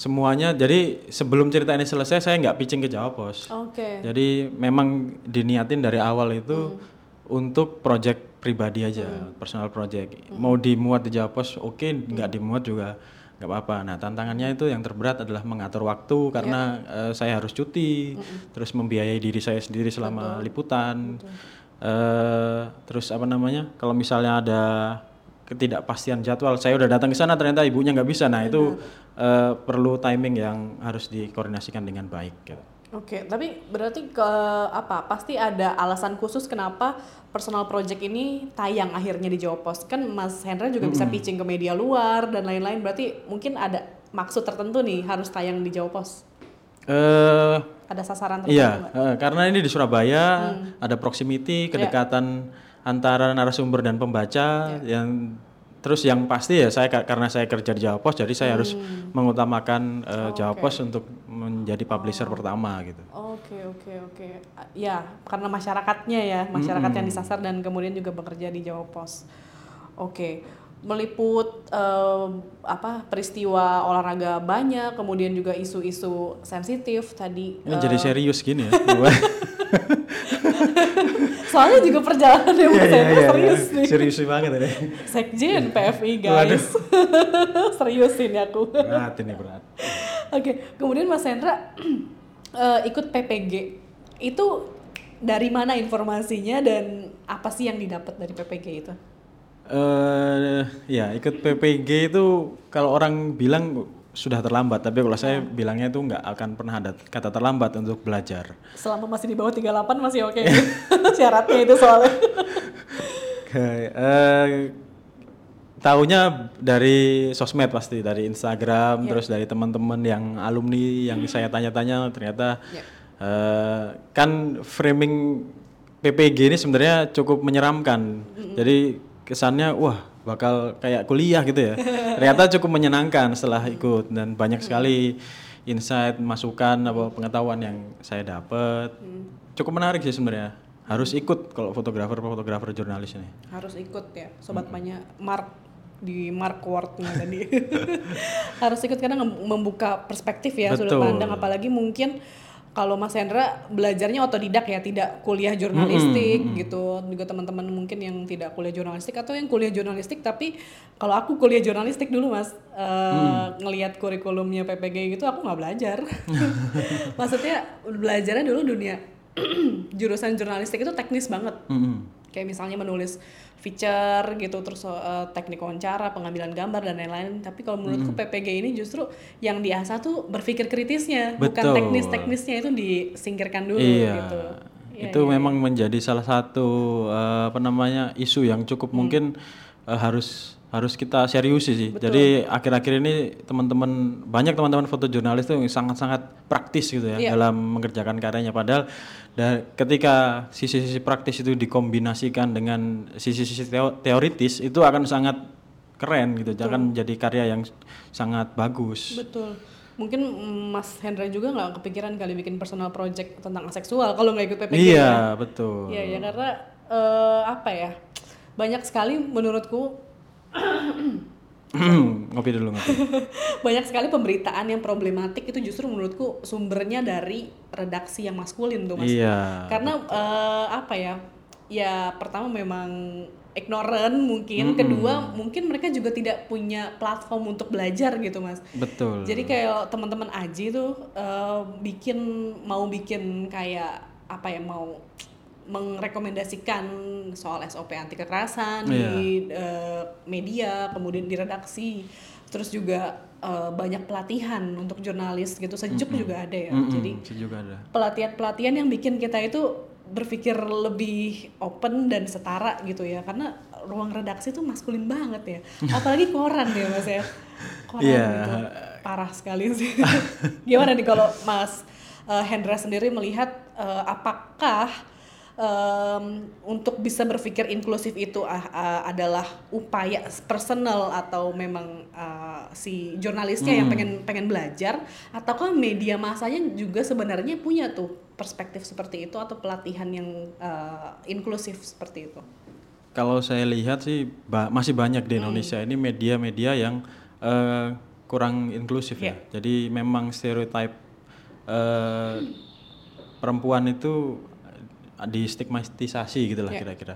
semuanya jadi sebelum cerita ini selesai saya nggak pitching ke Jawa Pos. Oke. Jadi memang diniatin dari awal itu untuk project pribadi aja, personal project. Mau dimuat di Jawa Pos, oke, nggak dimuat juga nggak apa-apa. Nah tantangannya itu yang terberat adalah mengatur waktu karena eh, saya harus cuti, terus membiayai diri saya sendiri selama liputan. Eh, terus apa namanya? Kalau misalnya ada ketidakpastian jadwal, saya udah datang ke sana ternyata ibunya nggak bisa. Nah itu eh, perlu timing yang harus dikoordinasikan dengan baik. Gitu. Oke, tapi berarti ke apa? Pasti ada alasan khusus kenapa personal project ini tayang akhirnya di Jawa Pos. Kan Mas Hendra juga bisa pitching ke media luar dan lain-lain. Berarti mungkin ada maksud tertentu nih harus tayang di Jawa Pos. Eh Ada sasaran tertentu Iya, eh, karena ini di Surabaya ada proximity, kedekatan antara narasumber dan pembaca yang terus yang pasti ya saya ka- karena saya kerja di Jawa Pos jadi saya harus mengutamakan eh, Jawa Pos untuk menjadi publisher pertama gitu. Oke oke oke. Ya karena masyarakatnya ya masyarakat yang disasar dan kemudian juga bekerja di Jawa Pos. Oke meliput eh, apa peristiwa olahraga banyak kemudian juga isu-isu sensitif tadi. Ini eh, jadi serius gini ya. (laughs) (laughs) soalnya juga perjalanan yang Mas Hendra serius nih. Serius banget ini. Sekjen PFI guys. (laughs) serius ini aku. Berat ini berat. Oke, kemudian Mas Hendra (clears throat) eh, ikut PPG. Itu dari mana informasinya dan apa sih yang didapat dari PPG itu? eh ya ikut PPG itu kalau orang bilang sudah terlambat tapi kalau saya bilangnya itu nggak akan pernah ada kata terlambat untuk belajar. Selama masih di bawah 38 masih oke. (laughs) Syaratnya itu soalnya. Oke, eh, Taunya dari sosmed pasti, dari Instagram, terus dari teman-teman yang alumni yang saya tanya-tanya ternyata Ya. eh, kan framing PPG ini sebenarnya cukup menyeramkan. Jadi kesannya wah bakal kayak kuliah gitu ya. (laughs) ternyata cukup menyenangkan setelah ikut dan banyak sekali insight, masukan, apa pengetahuan yang saya dapat. Cukup menarik sih sebenarnya. Harus ikut kalau fotografer, fotografer jurnalis ini. Harus ikut ya, sobat Manya mark di mark wordnya tadi. (laughs) Harus ikut karena membuka perspektif ya sudut Betul. pandang apalagi mungkin kalau Mas Hendra belajarnya otodidak ya, tidak kuliah jurnalistik gitu. Juga teman-teman mungkin yang tidak kuliah jurnalistik atau yang kuliah jurnalistik tapi kalau aku kuliah jurnalistik dulu Mas eh, ngelihat kurikulumnya PPG gitu aku nggak belajar. (laughs) Maksudnya belajarnya dulu dunia (clears throat) jurusan jurnalistik itu teknis banget Mm-mm. kayak misalnya menulis feature gitu terus eh, teknik wawancara pengambilan gambar dan lain-lain tapi kalau menurutku PPG ini justru yang diasah tuh berpikir kritisnya bukan Betul. teknis-teknisnya itu disingkirkan dulu iya. gitu Iya, itu memang menjadi salah satu eh, apa namanya isu yang cukup mungkin eh, harus harus kita seriusi sih. Jadi akhir-akhir ini teman-teman banyak teman-teman fotojurnalis itu yang sangat-sangat praktis gitu ya Iya. dalam mengerjakan karyanya. Padahal da- ketika sisi-sisi praktis itu dikombinasikan dengan sisi-sisi teo- teoritis itu akan sangat keren gitu. Akan menjadi karya yang sangat bagus. betul mungkin mm, Mas Hendra juga nggak kepikiran kali bikin personal project tentang aseksual kalau nggak ikut PPG ya. Iya, betul. Iya ya karena eh, apa ya banyak sekali menurutku (clears throat) ngopi dulu ngopi. (laughs) banyak sekali pemberitaan yang problematik itu justru menurutku sumbernya dari redaksi yang maskulin tuh mas. Iya. Karena eh, apa ya? Ya pertama memang ignorant mungkin, kedua mungkin mereka juga tidak punya platform untuk belajar gitu mas. Betul. Jadi kayak teman-teman Aji tuh eh, bikin mau bikin kayak apa ya mau merekomendasikan soal SOP anti kekerasan di eh, media, kemudian di redaksi, terus juga eh, banyak pelatihan untuk jurnalis gitu, sejuk juga ada ya. Jadi sih juga ada. pelatihan-pelatihan yang bikin kita itu berpikir lebih open dan setara gitu ya. Karena ruang redaksi tuh maskulin banget ya. (laughs) Apalagi koran ya mas ya. Koran Iya. gitu parah sekali sih. (laughs) Gimana nih kalau mas eh, Hendra sendiri melihat eh, apakah em, untuk bisa berpikir inklusif itu ah, ah, adalah upaya personal atau memang ah, si jurnalisnya yang pengen pengen belajar ataukah media masanya juga sebenarnya punya tuh perspektif seperti itu atau pelatihan yang eh, inklusif seperti itu? Kalau saya lihat sih ba- masih banyak di Indonesia ini media-media yang eh, kurang inklusif ya. Jadi memang stereotip eh, perempuan itu distigmatisasi gitulah kira-kira.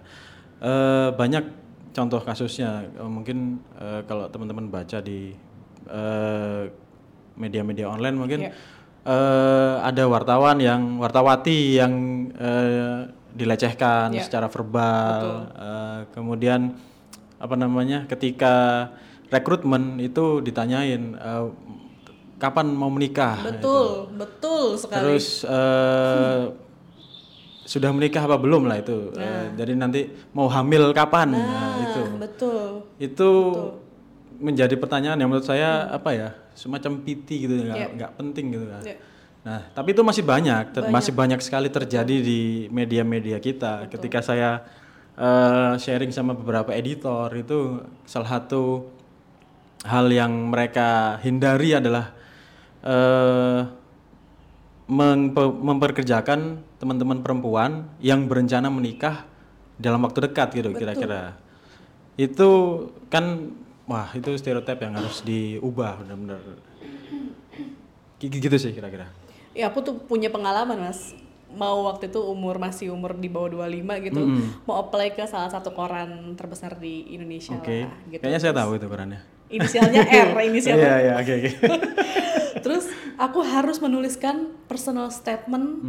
Eh, banyak contoh kasusnya. Eh, mungkin eh, kalau teman-teman baca di media-media online mungkin eh, ada wartawan yang wartawati yang eh, dilecehkan secara verbal, eh, kemudian apa namanya ketika rekrutmen itu ditanyain eh, kapan mau menikah, betul betul sekali. Terus eh, (laughs) sudah menikah apa belum lah itu, Eh, jadi nanti mau hamil kapan, nah, itu. Nah, betul. Itu menjadi pertanyaan yang menurut saya apa ya semacam piti gitu nggak nggak penting gitu kan. Iya. Nah tapi itu masih banyak, ter- masih banyak sekali terjadi di media-media kita. Ketika saya eh, sharing sama beberapa editor itu salah satu hal yang mereka hindari adalah mempe- memperkerjakan teman-teman perempuan yang berencana menikah dalam waktu dekat gitu kira-kira. Itu kan wah itu stereotip yang harus diubah benar-benar. Gi- Gitu sih kira-kira. Ya aku tuh punya pengalaman mas Mau waktu itu umur masih umur di bawah 25 gitu Mau apply ke salah satu koran terbesar di Indonesia Oke. lah gitu Kayaknya saya tahu itu perannya. Inisialnya (laughs) R, inisial Iya iya oke oke. (laughs) Terus aku harus menuliskan personal statement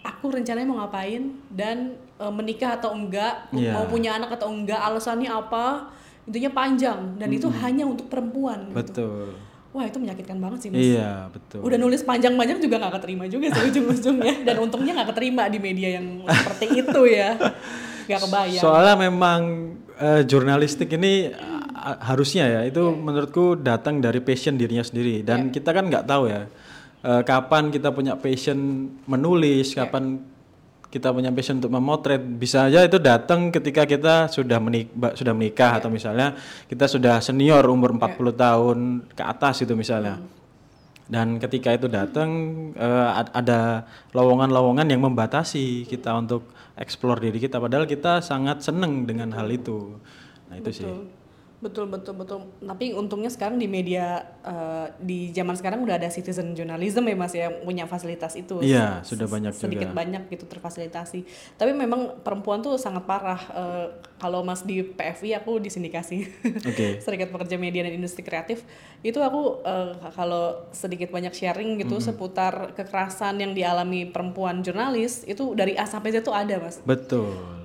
Aku rencananya mau ngapain Dan eh, menikah atau enggak Iya. Mau punya anak atau enggak Alasannya apa Intinya panjang. Dan itu hanya untuk perempuan gitu. Betul. Wah itu menyakitkan banget sih mas. Iya betul. Udah nulis panjang-panjang juga nggak keterima juga sih ujung-ujungnya. (laughs) Dan untungnya nggak keterima di media yang seperti itu ya. Nggak (laughs) kebayang. Soalnya memang eh, jurnalistik ini a- harusnya ya itu menurutku datang dari passion dirinya sendiri. Dan kita kan nggak tahu ya eh, kapan kita punya passion menulis, kapan kita punya passion untuk memotret bisa aja itu datang ketika kita sudah menik sudah menikah atau misalnya kita sudah senior umur 40 tahun ke atas itu misalnya. Dan ketika itu datang ad- ada lowongan-lowongan yang membatasi kita untuk eksplor diri kita padahal kita sangat seneng dengan hal itu. Nah, itu sih. Betul betul betul. Tapi untungnya sekarang di media eh, di zaman sekarang udah ada citizen journalism ya mas ya punya fasilitas itu. Iya, sudah banyak sedikit juga. banyak gitu terfasilitasi. Tapi memang perempuan tuh sangat parah. Eh, kalau mas di PFI aku di sindikasi. Oke. (laughs) Serikat Pekerja Media dan Industri Kreatif. Itu aku eh, kalau sedikit banyak sharing gitu seputar kekerasan yang dialami perempuan jurnalis itu dari A sampai Z tuh ada mas. Betul.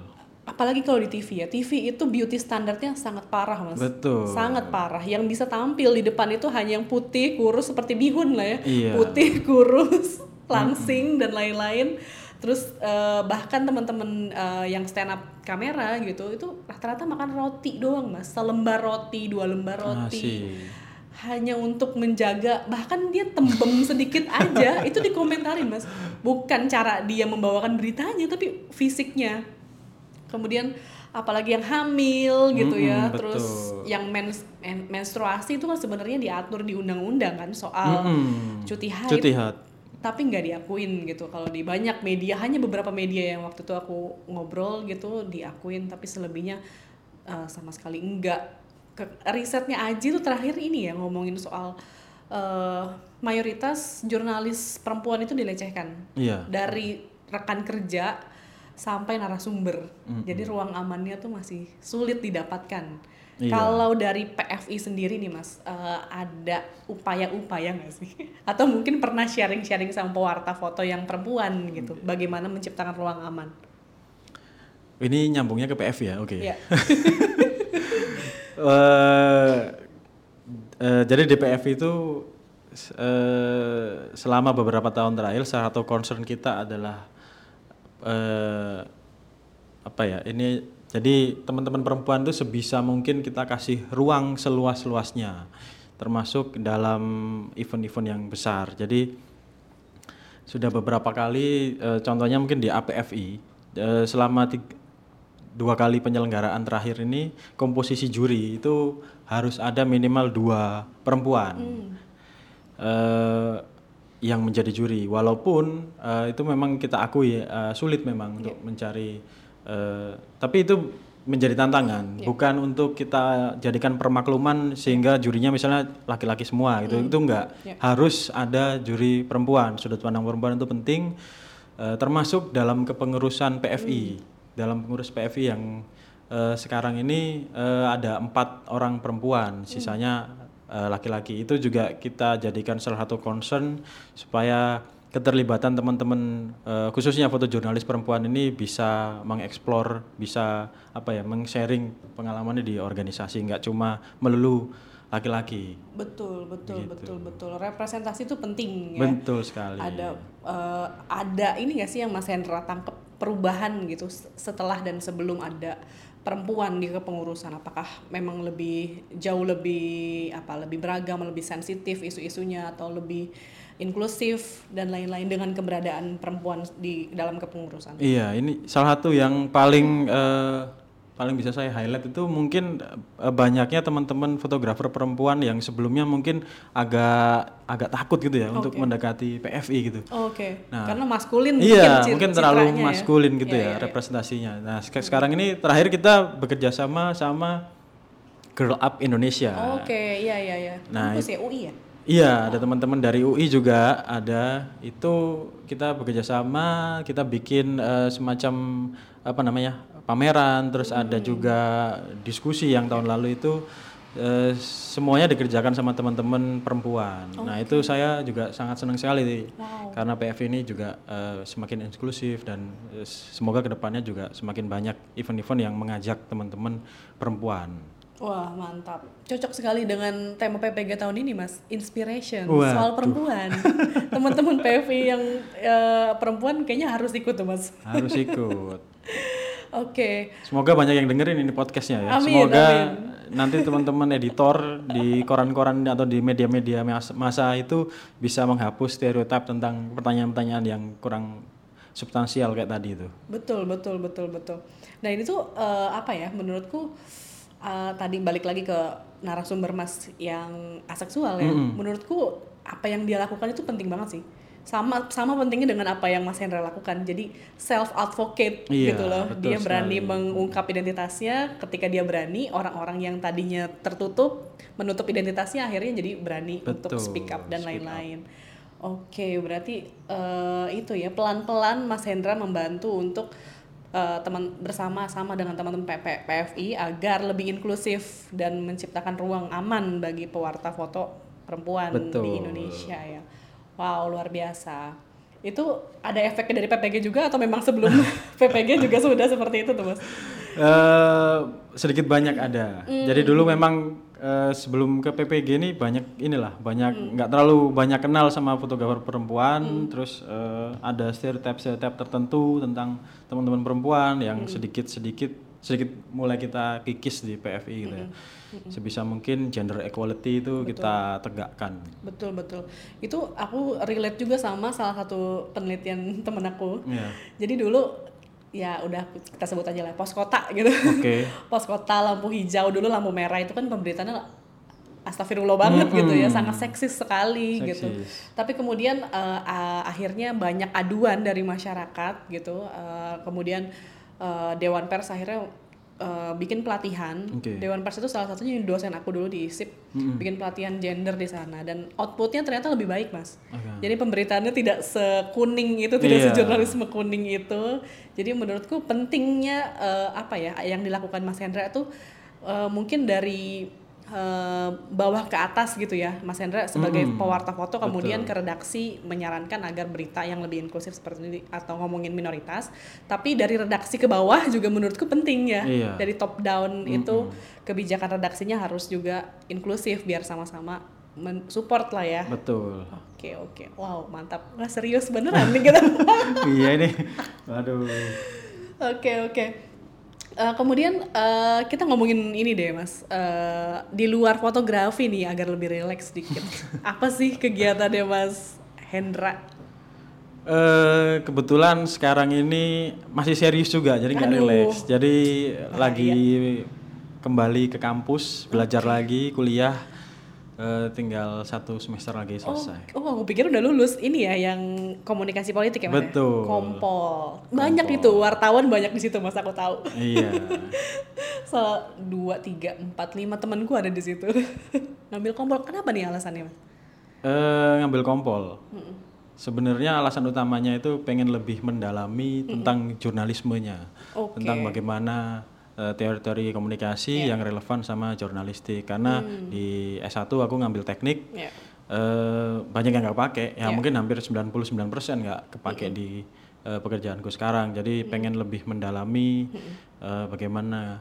Apalagi kalau di TV ya TV itu beauty standarnya sangat parah mas. Betul. sangat parah. Yang bisa tampil di depan itu hanya yang putih kurus seperti bihun lah ya. Iya. putih (laughs) kurus langsing dan lain-lain. Terus eh, bahkan teman-teman eh, yang stand up kamera gitu itu rata-rata makan roti doang mas. Selembar roti dua lembar roti. Masih. hanya untuk menjaga bahkan dia tembem (laughs) sedikit aja itu dikomentarin mas. Bukan cara dia membawakan beritanya tapi fisiknya kemudian apalagi yang hamil gitu ya Mm-mm, terus betul. yang mens- men- menstruasi itu kan sebenarnya diatur di undang-undang kan soal Mm-mm. cuti haid Cuti haid. tapi nggak diakuin gitu kalau di banyak media hanya beberapa media yang waktu itu aku ngobrol gitu diakuin tapi selebihnya uh, sama sekali enggak ke- risetnya Aji tuh terakhir ini ya ngomongin soal eh, mayoritas jurnalis perempuan itu dilecehkan Iya. dari rekan kerja sampai narasumber. Jadi ruang amannya tuh masih sulit didapatkan. Iya. Kalau dari PFI sendiri nih Mas, eh, ada upaya-upaya nggak sih? (laughs) Atau mungkin pernah sharing-sharing sama pewarta foto yang perempuan gitu, bagaimana menciptakan ruang aman? Ini nyambungnya ke PF ya, oke. Iya. (laughs) Eh, eh, jadi DPF itu eh, selama beberapa tahun terakhir salah satu concern kita adalah eh, apa ya ini jadi teman-teman perempuan itu sebisa mungkin kita kasih ruang seluas-luasnya termasuk dalam event-event yang besar. Jadi sudah beberapa kali eh, contohnya mungkin di APFI eh, selama tig- dua kali penyelenggaraan terakhir ini komposisi juri itu harus ada minimal dua perempuan. Eh, yang menjadi juri. Walaupun eh, itu memang kita akui eh, sulit memang untuk mencari eh, tapi itu menjadi tantangan. Bukan untuk kita jadikan permakluman sehingga jurinya misalnya laki-laki semua gitu. Itu enggak. Harus ada juri perempuan. Sudut pandang perempuan itu penting eh, termasuk dalam kepengurusan PFI dalam pengurus PFI yang eh, sekarang ini eh, ada empat orang perempuan. Sisanya eh, laki-laki itu juga kita jadikan salah satu concern supaya keterlibatan teman-teman eh, khususnya fotojurnalis perempuan ini bisa mengeksplor bisa apa ya meng-sharing pengalamannya di organisasi nggak cuma melulu laki-laki Betul, betul, betul, betul. Representasi itu penting ya. betul sekali Ada eh, ada ini nggak sih yang Mas Hendra tangkep perubahan gitu setelah dan sebelum ada perempuan di kepengurusan? Apakah memang lebih jauh lebih apa lebih beragam lebih sensitif isu-isunya atau lebih inklusif dan lain-lain dengan keberadaan perempuan di dalam kepengurusan? Iya, ini salah satu yang paling eh, paling bisa saya highlight itu mungkin eh, banyaknya teman-teman fotografer perempuan yang sebelumnya mungkin agak agak takut gitu ya untuk mendekati PFI gitu. Oke, Nah, karena maskulin Iya, cit- mungkin terlalu ya. maskulin gitu Iya, ya iya, iya. representasinya. Nah, sek- sekarang ini terakhir kita bekerja sama sama Girl Up Indonesia. Oke, iya iya iya. Nah, Kampus ya UI ya? Iya, ada teman-teman dari UI juga ada. Itu kita bekerja sama, kita bikin eh, semacam apa namanya pameran, terus ada juga diskusi yang tahun lalu itu eh, semuanya dikerjakan sama teman-teman perempuan. Nah itu saya juga sangat senang sekali karena PF ini juga eh, semakin inklusif dan eh, semoga ke depannya juga semakin banyak event-event yang mengajak teman-teman perempuan. Wah mantap, cocok sekali dengan tema PPG tahun ini mas, inspiration Waduh. soal perempuan. (laughs) Teman-teman PVI yang eh, perempuan kayaknya harus ikut tuh mas. Harus ikut. (laughs) Oke, Semoga banyak yang dengerin ini podcastnya ya. Amin, Semoga amin. nanti teman-teman editor di koran-koran atau di media-media mas- masa itu bisa menghapus stereotip tentang pertanyaan-pertanyaan yang kurang substansial kayak tadi itu. betul betul betul betul. Nah ini tuh eh, apa ya? Menurutku eh, tadi balik lagi ke narasumber mas yang aseksual ya. Menurutku apa yang dia lakukan itu penting banget sih. Sama sama pentingnya dengan apa yang Mas Hendra lakukan. Jadi self advocate Iya, gitu loh. Dia berani sekali. mengungkap identitasnya. Ketika dia berani, orang-orang yang tadinya tertutup menutup identitasnya akhirnya jadi berani untuk Betul, speak up dan lain-lain. Oke, berarti eh, itu ya pelan-pelan Mas Hendra membantu untuk eh, teman bersama-sama dengan teman-teman PFI agar lebih inklusif dan menciptakan ruang aman bagi pewarta foto perempuan di Betul. Indonesia ya. Wow, luar biasa. Itu ada efeknya dari PPG juga atau memang sebelum (laughs) PPG juga sudah seperti itu tuh, Mas? Eh, sedikit banyak ada. Hmm. Jadi dulu memang eh, sebelum ke PPG ini banyak inilah banyak Hmm. nggak terlalu banyak kenal sama fotografer perempuan. Terus eh, ada stereotip-stereotip tertentu tentang teman-teman perempuan yang Hmm. sedikit-sedikit sedikit mulai kita kikis di PFI gitu Hmm. ya. Sebisa mungkin gender equality itu kita tegakkan. Betul, betul. Itu aku relate juga sama salah satu penelitian (laughs) temen aku. Iya. Jadi dulu ya udah kita sebut aja lah pos kota gitu. Oke. (laughs) pos kota lampu hijau dulu lampu merah itu kan pemberitaannya astagfirullah banget gitu ya, sangat seksis sekali gitu. Seksis. Tapi kemudian eh, a- akhirnya banyak aduan dari masyarakat gitu. Eh, kemudian eh, Dewan Pers akhirnya eh, bikin pelatihan. Oke. Dewan Pers itu salah satunya dosen aku dulu di ISIP bikin pelatihan gender di sana dan outputnya ternyata lebih baik mas. Oke. Jadi pemberitaannya tidak sekuning itu, tidak Iya. sejurnalisme kuning itu. Jadi menurutku pentingnya eh, apa ya yang dilakukan Mas Hendra itu eh, mungkin dari eh, bawah ke atas gitu ya, Mas Hendra sebagai pewarta foto kemudian ke redaksi menyarankan agar berita yang lebih inklusif seperti ini atau ngomongin minoritas. Tapi dari redaksi ke bawah juga menurutku penting ya. Iya. Dari top down itu kebijakan redaksinya harus juga inklusif biar sama-sama mensupport lah ya. Betul. Oke oke, wow mantap, serius beneran nih kita. (laughs) iya ini. Waduh. Oke oke. Eh, kemudian eh, kita ngomongin ini deh mas, Eh, di luar fotografi nih agar lebih rileks sedikit. (laughs) Apa sih kegiatannya mas Hendra? Eh kebetulan sekarang ini masih serius juga, jadi nggak relax. Jadi lagi kembali ke kampus, belajar lagi, kuliah. Eh, tinggal satu semester lagi selesai. Oh aku pikir udah lulus. Ini ya yang komunikasi politik ya mas? ya? Betul. Kompol. Banyak itu wartawan banyak di situ mas aku tahu. iya. (laughs) So dua tiga empat lima temanku ada di situ. (laughs) Ngambil kompol. Kenapa nih alasannya mas? Eh ngambil kompol. Sebenarnya alasan utamanya itu pengen lebih mendalami tentang jurnalismenya, Oke. tentang bagaimana eh, teori-teori komunikasi yang relevan sama jurnalistik. Karena di S1 aku ngambil teknik, Ya. eh, banyak yang nggak pakai, ya mungkin hampir 99% nggak kepake di eh, pekerjaanku sekarang. Jadi pengen lebih mendalami eh, bagaimana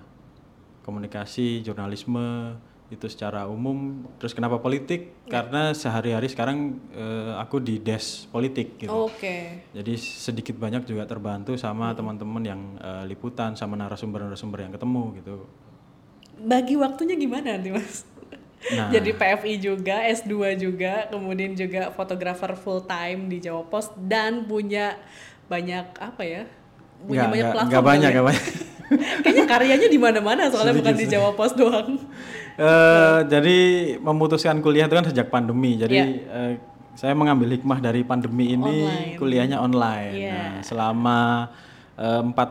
komunikasi, jurnalisme itu secara umum. Terus kenapa politik? Karena sehari-hari sekarang eh, aku di des politik gitu. Oke. Jadi sedikit banyak juga terbantu sama teman-teman yang eh, liputan sama narasumber-narasumber yang ketemu gitu. Bagi waktunya gimana nih mas? Nah. Jadi PFI juga, S2 juga, kemudian juga fotografer full time di Jawa Pos dan punya banyak apa ya? Punya Nggak- banyak nggak- platform. nggak banyak, ya? nggak banyak. Kayaknya karyanya di mana-mana soalnya bukan di Jawa Pos doang. Eh, jadi memutuskan kuliah itu kan sejak pandemi. Jadi Iya. eh, saya mengambil hikmah dari pandemi ini Online. kuliahnya online. Iya. Nah, selama eh, empat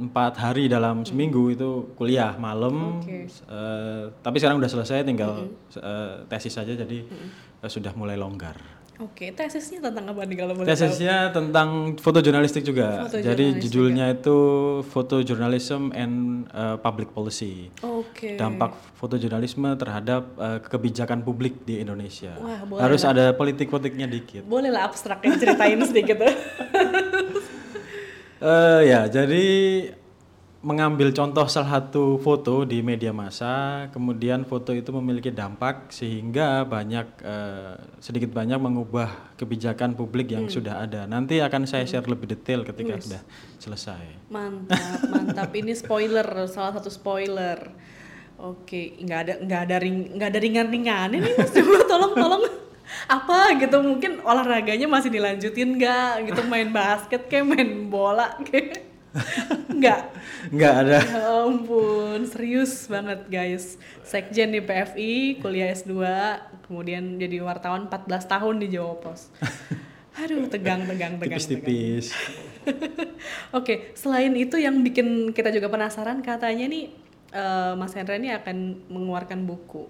empat hari dalam seminggu itu kuliah malam. Oke. Eh, tapi sekarang udah selesai, tinggal eh, tesis saja. Jadi eh, sudah mulai longgar. Oke, tesisnya tentang apa nih kalau boleh tahu? Tesisnya tentang fotojurnalistik juga. Jadi Fotojurnalistik judulnya itu Photojournalism and eh, Public Policy Oke. dampak fotojurnalisme terhadap eh, kebijakan publik di Indonesia. Wah, boleh Harus ada politik-politiknya dikit. Boleh lah abstraknya ceritain sedikit. (laughs) Eh ya, jadi mengambil contoh salah satu foto di media massa, kemudian foto itu memiliki dampak sehingga banyak eh, sedikit banyak mengubah kebijakan publik yang sudah ada. Nanti akan saya share lebih detail ketika sudah selesai. Mantap, mantap. Ini spoiler, salah satu spoiler. Oke, nggak ada nggak ada ring nggak ada ringan-ringan ini mas (laughs) coba tolong tolong apa gitu mungkin olahraganya masih dilanjutin nggak gitu main basket kayak main bola kayak nggak Enggak ada. ya ampun serius banget guys sekjen di PFI kuliah S2 kemudian jadi wartawan 14 tahun di Jawa Pos aduh tegang tegang tegang Tipis-tipis. (laughs) Oke, selain itu yang bikin kita juga penasaran katanya nih eh, Mas Hendra ini akan mengeluarkan buku.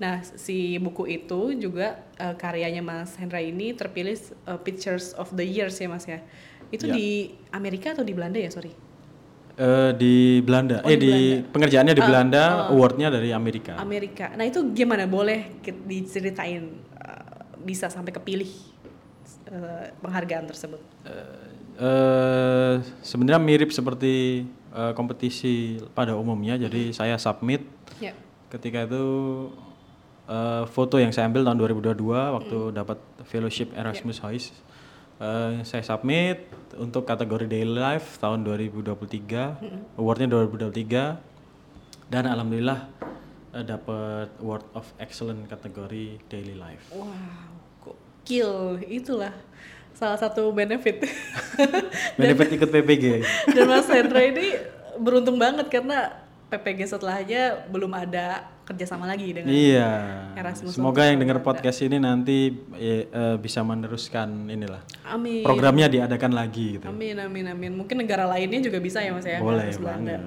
Nah, si buku itu juga eh, karyanya Mas Hendra ini terpilih eh, Pictures of the Years ya Mas ya. Itu Ya. di Amerika atau di Belanda ya, sorry? Eh, di Belanda. Oh, eh di di pengerjaannya di Belanda, awardnya dari Amerika. Amerika. Nah, itu gimana boleh diceritain eh, bisa sampai kepilih eh, penghargaan tersebut? Eh, sebenarnya mirip seperti eh, kompetisi pada umumnya. Jadi saya submit Ya. ketika itu eh, foto yang saya ambil tahun 2022 waktu dapat fellowship Erasmus Hoys. Eh, saya submit untuk kategori daily life tahun 2023, awardnya 2023 dan alhamdulillah eh, dapat award of excellent kategori daily life. Wow, gokil. Itulah salah satu benefit. (laughs) Benefit ikut PPG. (laughs) Dan Mas Hendra ini beruntung banget karena PPG setelahnya belum ada kerjasama lagi dengan Iya. Erasmus Semoga yang dengar podcast ini nanti eh, eh, bisa meneruskan inilah. Amin. Programnya diadakan lagi gitu. Amin, amin, amin. Mungkin negara lainnya juga bisa ya Mas ya. Boleh banget.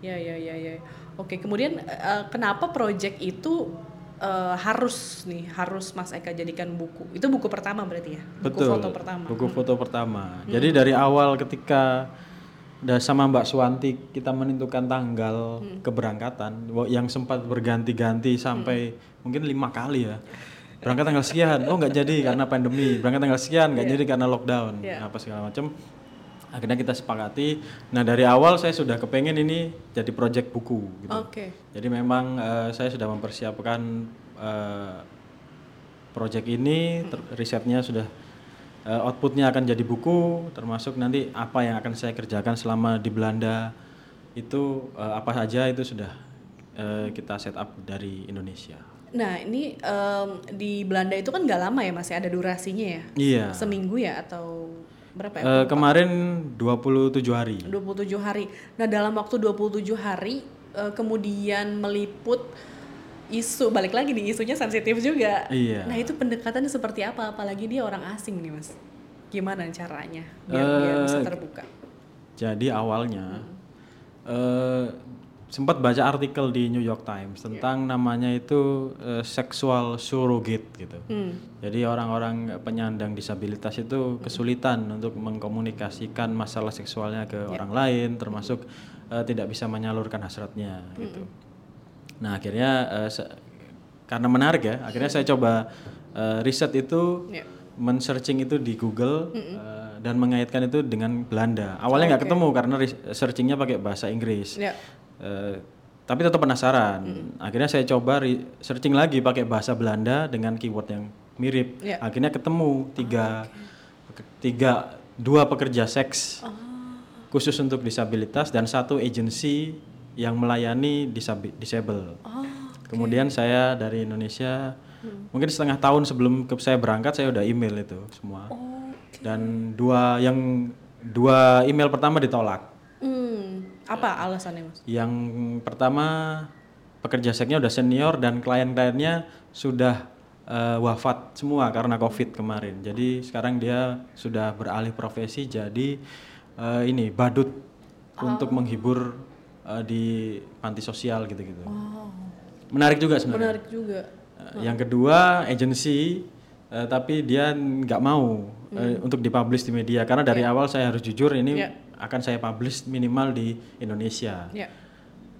Ya ya ya ya. Oke, kemudian uh, kenapa project itu uh, harus nih harus Mas Eka jadikan buku? Itu buku pertama berarti ya? Buku Betul. foto pertama. Buku foto pertama. Jadi dari awal ketika udah sama Mbak Suwanti kita menentukan tanggal keberangkatan wo- yang sempat berganti-ganti sampai mungkin lima kali ya. Berangkat tanggal sekian, oh nggak jadi karena pandemi. Berangkat tanggal sekian nggak jadi karena lockdown, Iya. apa segala macam. Akhirnya kita sepakati. Nah dari awal saya sudah kepengen ini jadi project buku. Gitu. Oke. Jadi memang eh, saya sudah mempersiapkan eh, project ini, ter- risetnya sudah eh, outputnya akan jadi buku, termasuk nanti apa yang akan saya kerjakan selama di Belanda itu eh, apa saja itu sudah eh, kita set up dari Indonesia. Nah ini em, di Belanda itu kan nggak lama ya Mas ya ada durasinya ya? Iya. Seminggu ya atau berapa ya? Eh, kemarin 27 hari. 27 hari. Nah, dalam waktu 27 hari eh, kemudian meliput isu balik lagi di isunya sensitif juga. Iya. Nah, itu pendekatannya seperti apa apalagi dia orang asing nih, Mas. Gimana caranya biar dia bisa terbuka? Jadi awalnya eh, sempat baca artikel di New York Times tentang namanya itu eh, sexual surrogate gitu. Hmm. Jadi orang-orang penyandang disabilitas itu kesulitan untuk mengkomunikasikan masalah seksualnya ke orang lain, termasuk eh, tidak bisa menyalurkan hasratnya gitu. Nah akhirnya se- karena menarik ya, akhirnya saya coba eh, riset itu Ya. men-searching itu di Google eh, dan mengaitkan itu dengan Belanda. Awalnya nggak ketemu karena searchingnya pakai bahasa Inggris. Ya. Eh, tapi tetap penasaran. Akhirnya saya coba searching lagi pakai bahasa Belanda dengan keyword yang mirip. Ya. Akhirnya ketemu tiga, tiga dua pekerja seks khusus untuk disabilitas dan satu agensi yang melayani disable. Kemudian saya dari Indonesia mungkin setengah tahun sebelum ke saya berangkat saya udah email itu semua. Dan dua yang dua email pertama ditolak. Hmm. Apa alasannya, Mas? Yang pertama pekerja seksnya udah senior dan klien-kliennya sudah eh, wafat semua karena COVID kemarin. Jadi sekarang dia sudah beralih profesi jadi eh, ini badut untuk menghibur eh, di panti sosial gitu-gitu. Menarik juga sebenarnya. Menarik juga. Eh, Yang kedua agensi eh, tapi dia nggak mau eh, untuk dipublish di media karena dari awal saya harus jujur ini Ya. akan saya publish minimal di Indonesia. Ya.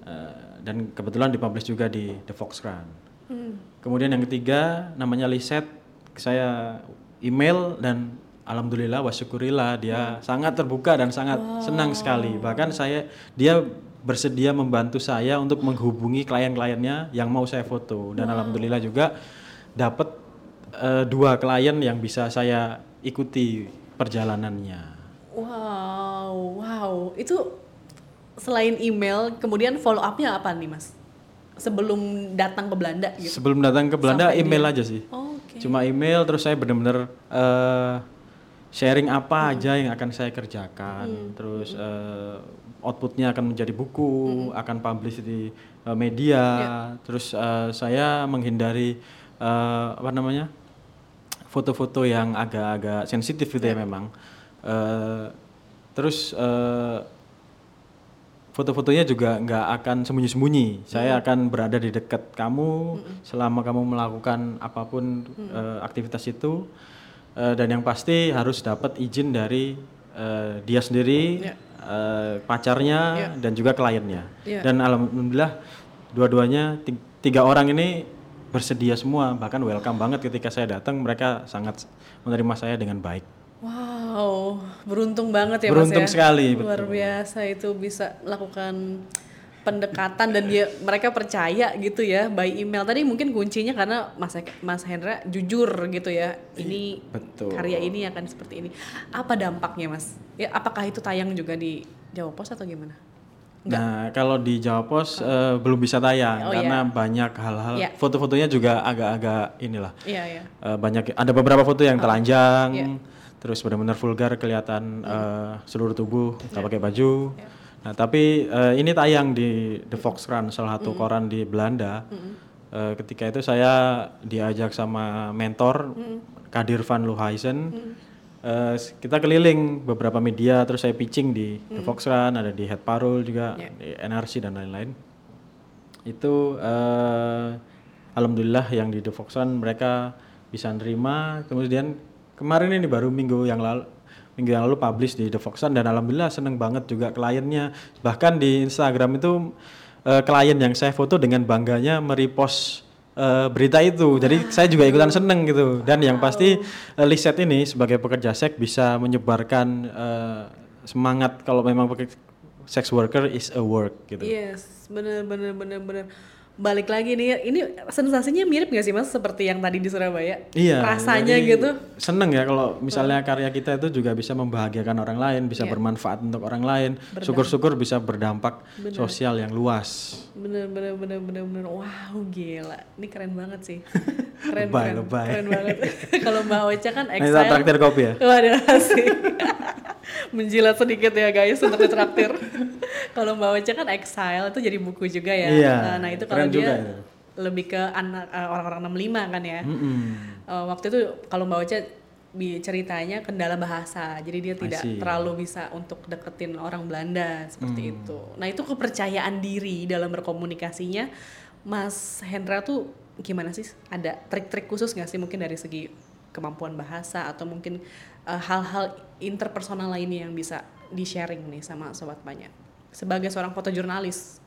Eh, dan kebetulan dipublish juga di The Fox Run. Hmm. Kemudian yang ketiga namanya Liset, saya email dan alhamdulillah wasyukurillah dia sangat terbuka dan sangat senang sekali. Bahkan saya dia bersedia membantu saya untuk menghubungi klien-kliennya yang mau saya foto dan alhamdulillah juga dapat eh, dua klien yang bisa saya ikuti perjalanannya. Wow, wow. Itu selain email, kemudian follow up-nya apa nih, Mas? Sebelum datang ke Belanda gitu. Sebelum datang ke Belanda Sampai email dia- aja sih. Oh, Oke. Cuma email terus saya benar-benar eh, sharing apa aja yang akan saya kerjakan. Terus eh, outputnya akan menjadi buku, akan publish di eh, media. Terus eh, saya menghindari eh, apa namanya foto-foto yang agak-agak sensitif gitu ya memang. Eh, terus eh, foto-fotonya juga nggak akan sembunyi-sembunyi. Saya akan berada di dekat kamu selama kamu melakukan apa pun eh, aktivitas itu. Eh, dan yang pasti harus dapat izin dari eh, dia sendiri, eh, pacarnya, dan juga kliennya. Ya. Dan alhamdulillah dua-duanya ti- tiga orang ini bersedia semua, bahkan welcome banget ketika saya datang. Mereka sangat menerima saya dengan baik. Wow, beruntung banget ya Beruntung Mas ya. sekali, Luar biasa itu bisa melakukan pendekatan dan dia mereka percaya gitu ya by email. Tadi mungkin kuncinya karena Mas Mas Hendra jujur gitu ya. Ini Betul. karya ini akan seperti ini. Apa dampaknya Mas? Ya apakah itu tayang juga di Jawa Pos atau gimana? Nah, kalau di Jawa Pos eh, belum bisa tayang Oh, karena banyak hal-hal. Iya. Foto-fotonya juga agak-agak inilah. Iya ya. Eh, banyak ada beberapa foto yang telanjang, iya. terus benar-benar vulgar kelihatan eh, seluruh tubuh Iya. nggak pakai baju. Nah, tapi eh, ini tayang di The Fox Run, salah satu koran di Belanda. Eh, ketika itu saya diajak sama mentor Kadir van Luhuysen. eh, kita keliling beberapa media terus saya pitching di The Fox Run ada di Head Parole juga Yeah. di NRC dan lain-lain. Itu eh, alhamdulillah yang di The Fox Run mereka bisa nerima. Kemudian kemarin ini baru minggu yang lalu minggu yang lalu publish di The Fox Run dan alhamdulillah seneng banget juga kliennya. Bahkan di Instagram itu eh, klien yang saya foto dengan bangganya merepost eh, berita itu. Jadi saya juga ikutan seneng gitu. Dan yang pasti eh, Liset ini sebagai pekerja seks bisa menyebarkan eh, semangat kalau memang pekerja sex worker is a work gitu. Yes, bener bener bener bener. Balik lagi nih, ini sensasinya mirip gak sih mas seperti yang tadi di Surabaya? Iya. Rasanya gitu. Seneng ya kalau misalnya karya kita itu juga bisa membahagiakan orang lain, bisa Iya. bermanfaat untuk orang lain. Syukur-syukur bisa berdampak sosial yang luas. Bener bener bener bener bener. Wow gila, ini keren banget sih. (laughs) Keren Lebay, keren, lebay. keren banget. (laughs) Kalau Mbak Ocha kan Nah, exile. traktir kopi ya. Waduh asik. (laughs) Menjilat sedikit ya guys untuk ditraktir. kalau Mbak Ocha kan exile itu jadi buku juga ya. Iya, Nah, Nah itu kalau keren juga dia itu. lebih ke anak eh, orang-orang 65 kan ya. Mm-mm. Eh, waktu itu kalau Mbak Ocha bi- ceritanya kendala bahasa, jadi dia tidak terlalu bisa untuk deketin orang Belanda seperti Hmm. itu. Nah itu kepercayaan diri dalam berkomunikasinya, Mas Hendra tuh gimana sih? Ada trik-trik khusus nggak sih mungkin dari segi kemampuan bahasa atau mungkin eh, hal-hal interpersonal lainnya yang bisa di sharing nih sama sobat banyak sebagai seorang fotojurnalis.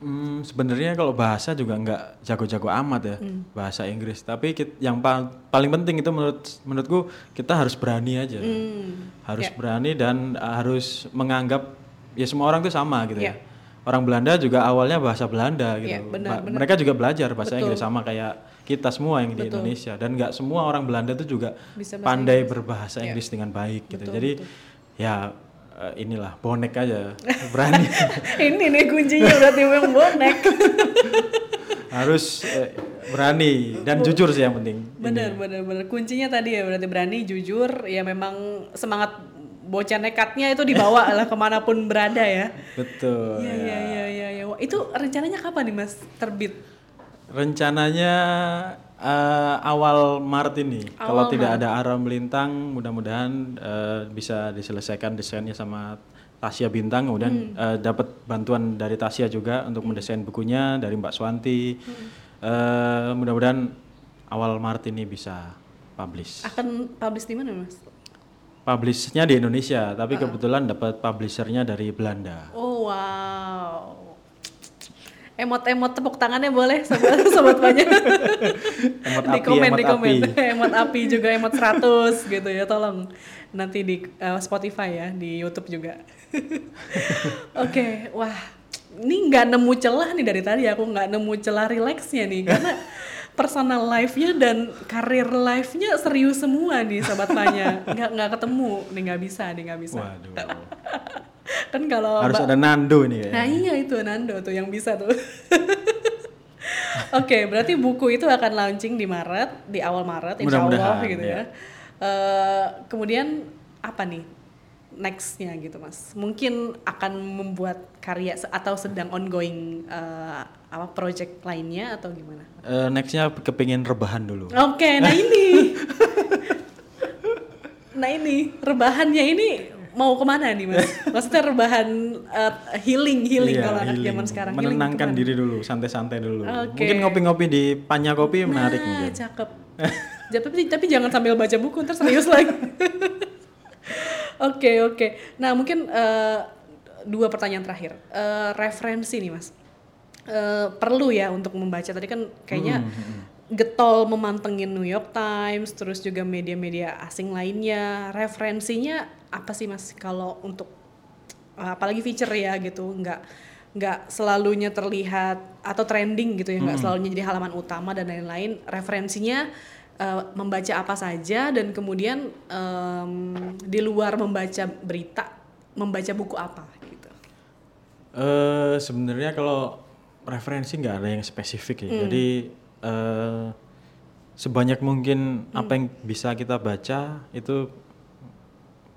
Hmm, sebenarnya kalau bahasa juga nggak jago-jago amat ya Hmm. bahasa Inggris. Tapi kit- yang pa- paling penting itu menurut menurutku kita harus berani aja, Hmm. harus berani dan uh, harus menganggap ya semua orang tuh sama gitu Iya. ya. Orang Belanda juga awalnya bahasa Belanda gitu. Iya, benar, Ba- benar. Mereka juga belajar bahasa Betul. Inggris sama kayak kita semua yang di Betul. Indonesia dan nggak semua orang Belanda tuh juga Bisa pandai berbahasa Iya. Inggris dengan baik gitu. Betul, Jadi ya uh, inilah bonek aja (laughs) berani. Ini nih kuncinya berarti yang bonek. (laughs) harus eh, berani dan jujur sih yang penting. Bener, bener, bener. Kuncinya tadi ya berarti berani, jujur, ya memang semangat bocah nekatnya itu dibawa lah ke mana pun berada ya. (laughs) Betul. Iya, iya, iya, iya. Ya. Wah, Itu rencananya kapan nih mas terbit? Rencananya eh, awal Maret ini. Kalau Awal tidak ada arah melintang, mudah-mudahan eh, bisa diselesaikan desainnya sama Tasya Bintang. Kemudian Hmm. eh, dapat bantuan dari Tasya juga untuk mendesain bukunya dari Mbak Swanti. Hmm. Eh, mudah-mudahan awal Maret ini bisa publish. Akan publish di mana mas? Publishnya di Indonesia, tapi kebetulan dapat publishernya dari Belanda. Oh wow. Emot-emot tepuk tangannya boleh sobat, (laughs) sobat banyak. Emot di api, komen, emot di komen. api. (laughs) emot api juga, emot 100 gitu ya, tolong. Nanti di eh, Spotify ya, di YouTube juga. (laughs) Oke, wah. Ini nggak nemu celah nih dari tadi, aku nggak nemu celah rileksnya nih. Karena personal life-nya dan karir life-nya serius semua nih sobat Panya. Nggak, nggak ketemu, nih nggak bisa, nih nggak bisa. Waduh. Kan kalau Harus ada Nando ini kayaknya. Nah iya itu Nando tuh yang bisa tuh. (laughs) Oke, berarti buku itu akan launching di Maret, di awal Maret, insya Allah gitu ya. ya. Eh, kemudian apa nih nextnya gitu mas? Mungkin akan membuat karya atau sedang ongoing eh, apa project lainnya atau gimana? Eh, nextnya kepingin rebahan dulu. Oke, nah ini, (laughs) nah ini rebahannya ini mau ke mana nih mas? Maksudnya rebahan eh, healing healing Iya, kalau anak healing. zaman sekarang Menenangkan ke mana? diri dulu, santai-santai dulu. Oke. Mungkin ngopi-ngopi di Panya Kopi menarik nah, mungkin. cakep. (laughs) Tapi, tapi jangan sambil baca buku, ntar serius lagi. (laughs) Oke, oke. Nah, mungkin eh, dua pertanyaan terakhir. Eh, referensi nih, Mas. Eh, perlu ya untuk membaca. Tadi kan kayaknya Hmm, getol memantengin New York Times, terus juga media-media asing lainnya. Referensinya apa sih, Mas? Kalau untuk eh, apalagi feature ya gitu, nggak nggak selalunya terlihat atau trending gitu ya, nggak selalunya jadi halaman utama dan lain-lain. Referensinya eh, membaca apa saja dan kemudian em, di luar membaca berita, membaca buku apa gitu. Eh sebenarnya kalau referensi nggak ada yang spesifik ya. Jadi eh sebanyak mungkin apa yang bisa kita baca itu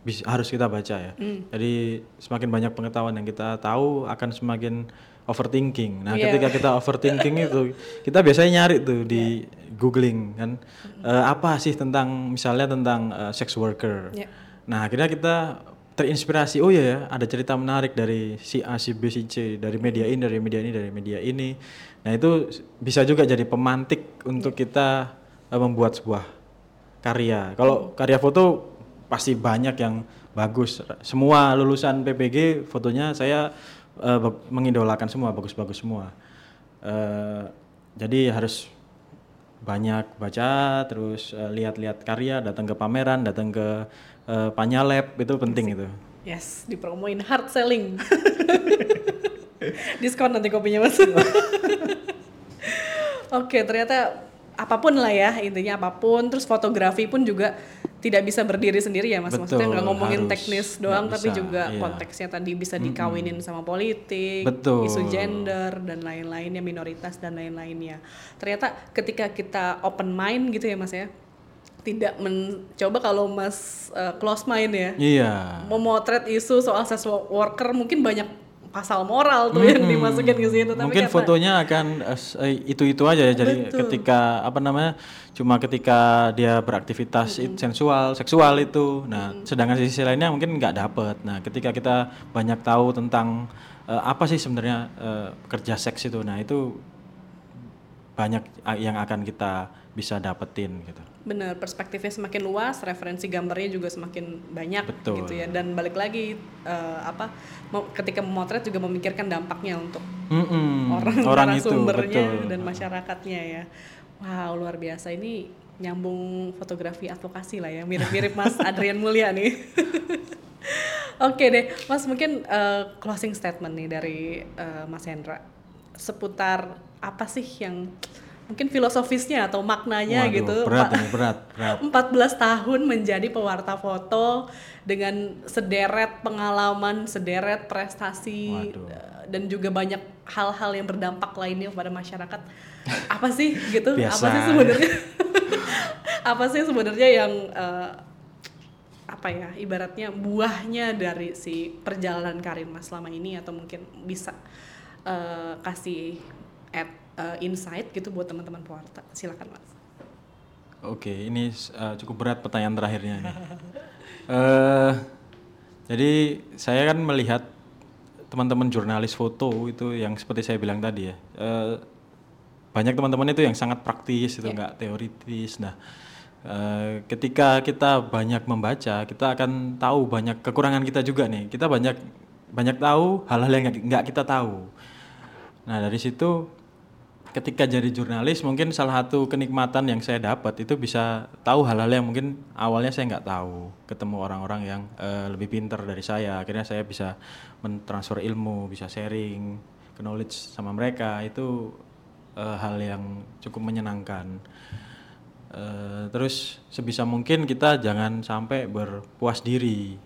bis- harus kita baca ya. Jadi semakin banyak pengetahuan yang kita tahu akan semakin overthinking. Nah, Iya. ketika kita overthinking itu kita biasanya nyari tuh di googling kan eh, apa sih tentang misalnya tentang eh, sex worker. Iya. Nah, akhirnya kita terinspirasi, oh iya ya, ada cerita menarik dari si A, si B, si C, dari media ini, dari media ini, dari media ini. Nah, itu bisa juga jadi pemantik untuk kita eh, membuat sebuah karya. Kalau karya foto pasti banyak yang bagus. Semua lulusan PPG fotonya saya bag- mengidolakan semua, bagus-bagus semua. Eh, jadi harus banyak baca, terus eh, lihat-lihat karya, datang ke pameran, datang ke eh, Panyalab itu penting itu. Yes, dipromoin hard selling. (laughs) Diskon nanti kopinya mas. (laughs) Oke, ternyata apa pun lah ya intinya apa pun. Terus fotografi pun juga tidak bisa berdiri sendiri ya mas. Maksudnya Betul, nggak ngomongin harus. teknis doang, tapi juga iya. konteksnya tadi bisa dikawinin sama politik, Betul. isu gender dan lain-lainnya, minoritas dan lain-lainnya. Ternyata ketika kita open mind gitu ya mas ya, tidak mencoba kalau mas uh, close mind ya Iya. memotret isu soal sex worker mungkin banyak pasal moral tuh yang dimasukin ke situ tapi Mungkin karena- fotonya akan eh, eh, itu-itu aja ya. Jadi ketika apa namanya? Cuma ketika dia beraktivitas it- sensual, seksual itu. Nah, sedangkan sisi lainnya mungkin nggak dapet. Nah, ketika kita banyak tahu tentang eh, apa sih sebenarnya eh, kerja seks itu. Nah, itu banyak yang akan kita bisa dapetin gitu. Bener perspektifnya semakin luas referensi gambarnya juga semakin banyak Betul. gitu ya. Dan balik lagi eh, apa ketika memotret juga memikirkan dampaknya untuk Mm-mm, orang, orang itu narasumbernya betul. dan masyarakatnya ya. Wow luar biasa. Ini nyambung fotografi advokasi lah ya. Mirip-mirip Mas (laughs) Adrian Mulya nih. (laughs) Oke deh, Mas mungkin eh, closing statement nih dari eh, Mas Hendra. Seputar apa sih yang mungkin filosofisnya atau maknanya Waduh, gitu. Berat ini, berat, berat. (laughs) 14 tahun menjadi pewarta foto dengan sederet pengalaman, sederet prestasi Waduh. eh, dan juga banyak hal-hal yang berdampak lainnya kepada masyarakat. Apa sih gitu? (laughs) Apa Biasa. sih sebenarnya? (laughs) apa sih sebenarnya yang eh, apa ya ibaratnya buahnya dari si perjalanan karir Mas selama ini atau mungkin bisa eh, kasih add eh, insight gitu buat teman-teman pewarta. Silakan Mas. Oke, ini uh, cukup berat pertanyaan terakhirnya. ini. (laughs) Eh, jadi saya kan melihat teman-teman jurnalis foto itu yang seperti saya bilang tadi ya. eh, banyak teman-teman itu yang sangat praktis itu nggak teoritis. Nah, eh, ketika kita banyak membaca, kita akan tahu banyak kekurangan kita juga nih. Kita banyak banyak tahu hal-hal yang nggak kita tahu. Nah dari situ ketika jadi jurnalis mungkin salah satu kenikmatan yang saya dapat itu bisa tahu hal-hal yang mungkin awalnya saya nggak tahu. Ketemu orang-orang yang eh, lebih pintar dari saya. Akhirnya saya bisa mentransfer ilmu bisa sharing knowledge sama mereka. Itu eh, hal yang cukup menyenangkan. Eh, terus sebisa mungkin kita jangan sampai berpuas diri.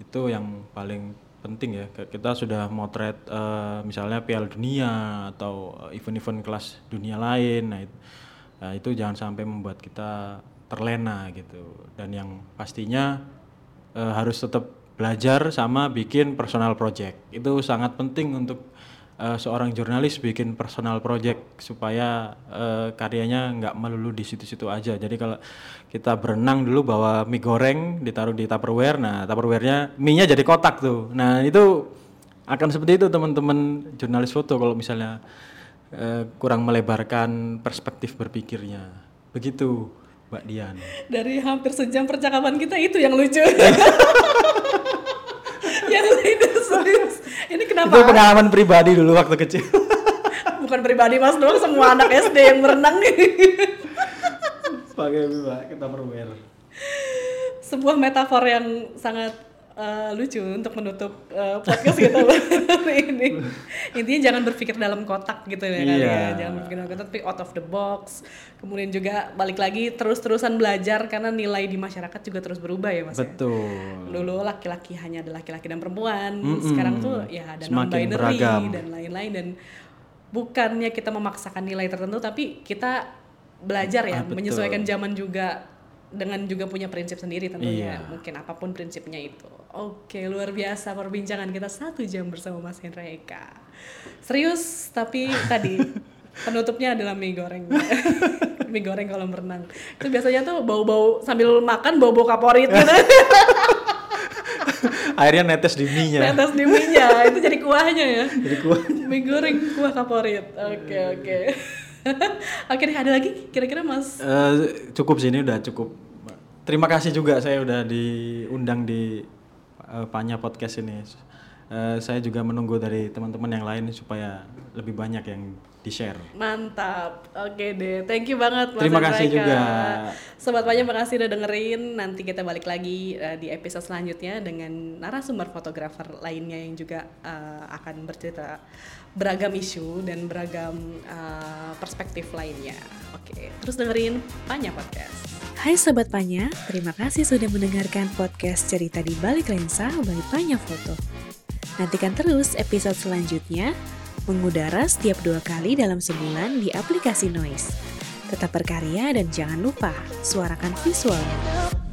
Itu yang paling penting ya. Kita sudah motret eh, misalnya Piala Dunia atau eh, event-event kelas dunia lain. Nah itu, nah, itu jangan sampai membuat kita terlena gitu. Dan yang pastinya eh, harus tetap belajar sama bikin personal project. Itu sangat penting untuk eh, seorang jurnalis bikin personal project supaya eh, karyanya nggak melulu di situ-situ aja. Jadi kalau kita berenang dulu bawa mie goreng ditaruh di tupperware, nah tupperwarenya mie-nya jadi kotak tuh. Nah itu akan seperti itu teman-teman jurnalis foto kalau misalnya eh, kurang melebarkan perspektif berpikirnya. Begitu, Mbak Dian. Dari hampir sejam percakapan kita itu yang lucu. (laughs) yang lainnya serius. Ini Itu kenapa? pengalaman pribadi dulu waktu kecil. (laughs) Bukan pribadi mas doang, semua anak SD yang berenang nih. Pakai kita tupperware. Sebuah metafor yang sangat eh, lucu untuk menutup eh, podcast kita (laughs) hari ini. Intinya jangan berpikir dalam kotak gitu ya kali ya. Jangan berpikir dalam kotak, tapi out of the box. Kemudian juga balik lagi terus-terusan belajar karena nilai di masyarakat juga terus berubah ya mas. ya? Betul. dulu laki-laki hanya ada laki-laki dan perempuan sekarang tuh ya ada non Semakin binary beragam. dan lain-lain dan bukannya kita memaksakan nilai tertentu tapi kita belajar ya Ah, betul. menyesuaikan zaman juga dengan juga punya prinsip sendiri tentunya Iya. mungkin apa pun prinsipnya itu oke luar biasa perbincangan kita satu jam bersama Mas Hendra Eka serius tapi tadi (laughs) penutupnya adalah mie goreng. (laughs) Mie goreng kolam renang. Itu biasanya tuh bau-bau sambil makan bau-bau kaporit gitu. (laughs) Akhirnya netes di mie-nya. netes di mie-nya. Itu jadi kuahnya ya? Jadi kuah. mie goreng kuah kaporit. Oke oke. oke deh ada lagi? Kira-kira Mas? Eh, cukup sini udah cukup. Terima kasih juga saya udah diundang di eh, Panya Podcast ini. Eh, saya juga menunggu dari teman-teman yang lain supaya lebih banyak yang di-share. Mantap, oke deh. Thank you banget Mas Terima kasih juga. Sobat Panya makasih udah dengerin. Nanti kita balik lagi eh, di episode selanjutnya dengan narasumber fotografer lainnya yang juga eh, akan bercerita beragam isu dan beragam eh, perspektif lainnya. Oke, terus dengerin Panya Podcast. Hai Sobat Panya, terima kasih sudah mendengarkan podcast cerita di balik lensa by Panya Foto. Nantikan terus episode selanjutnya mengudara setiap dua kali dalam sebulan di aplikasi Noise. Tetap berkarya dan jangan lupa suarakan visualmu.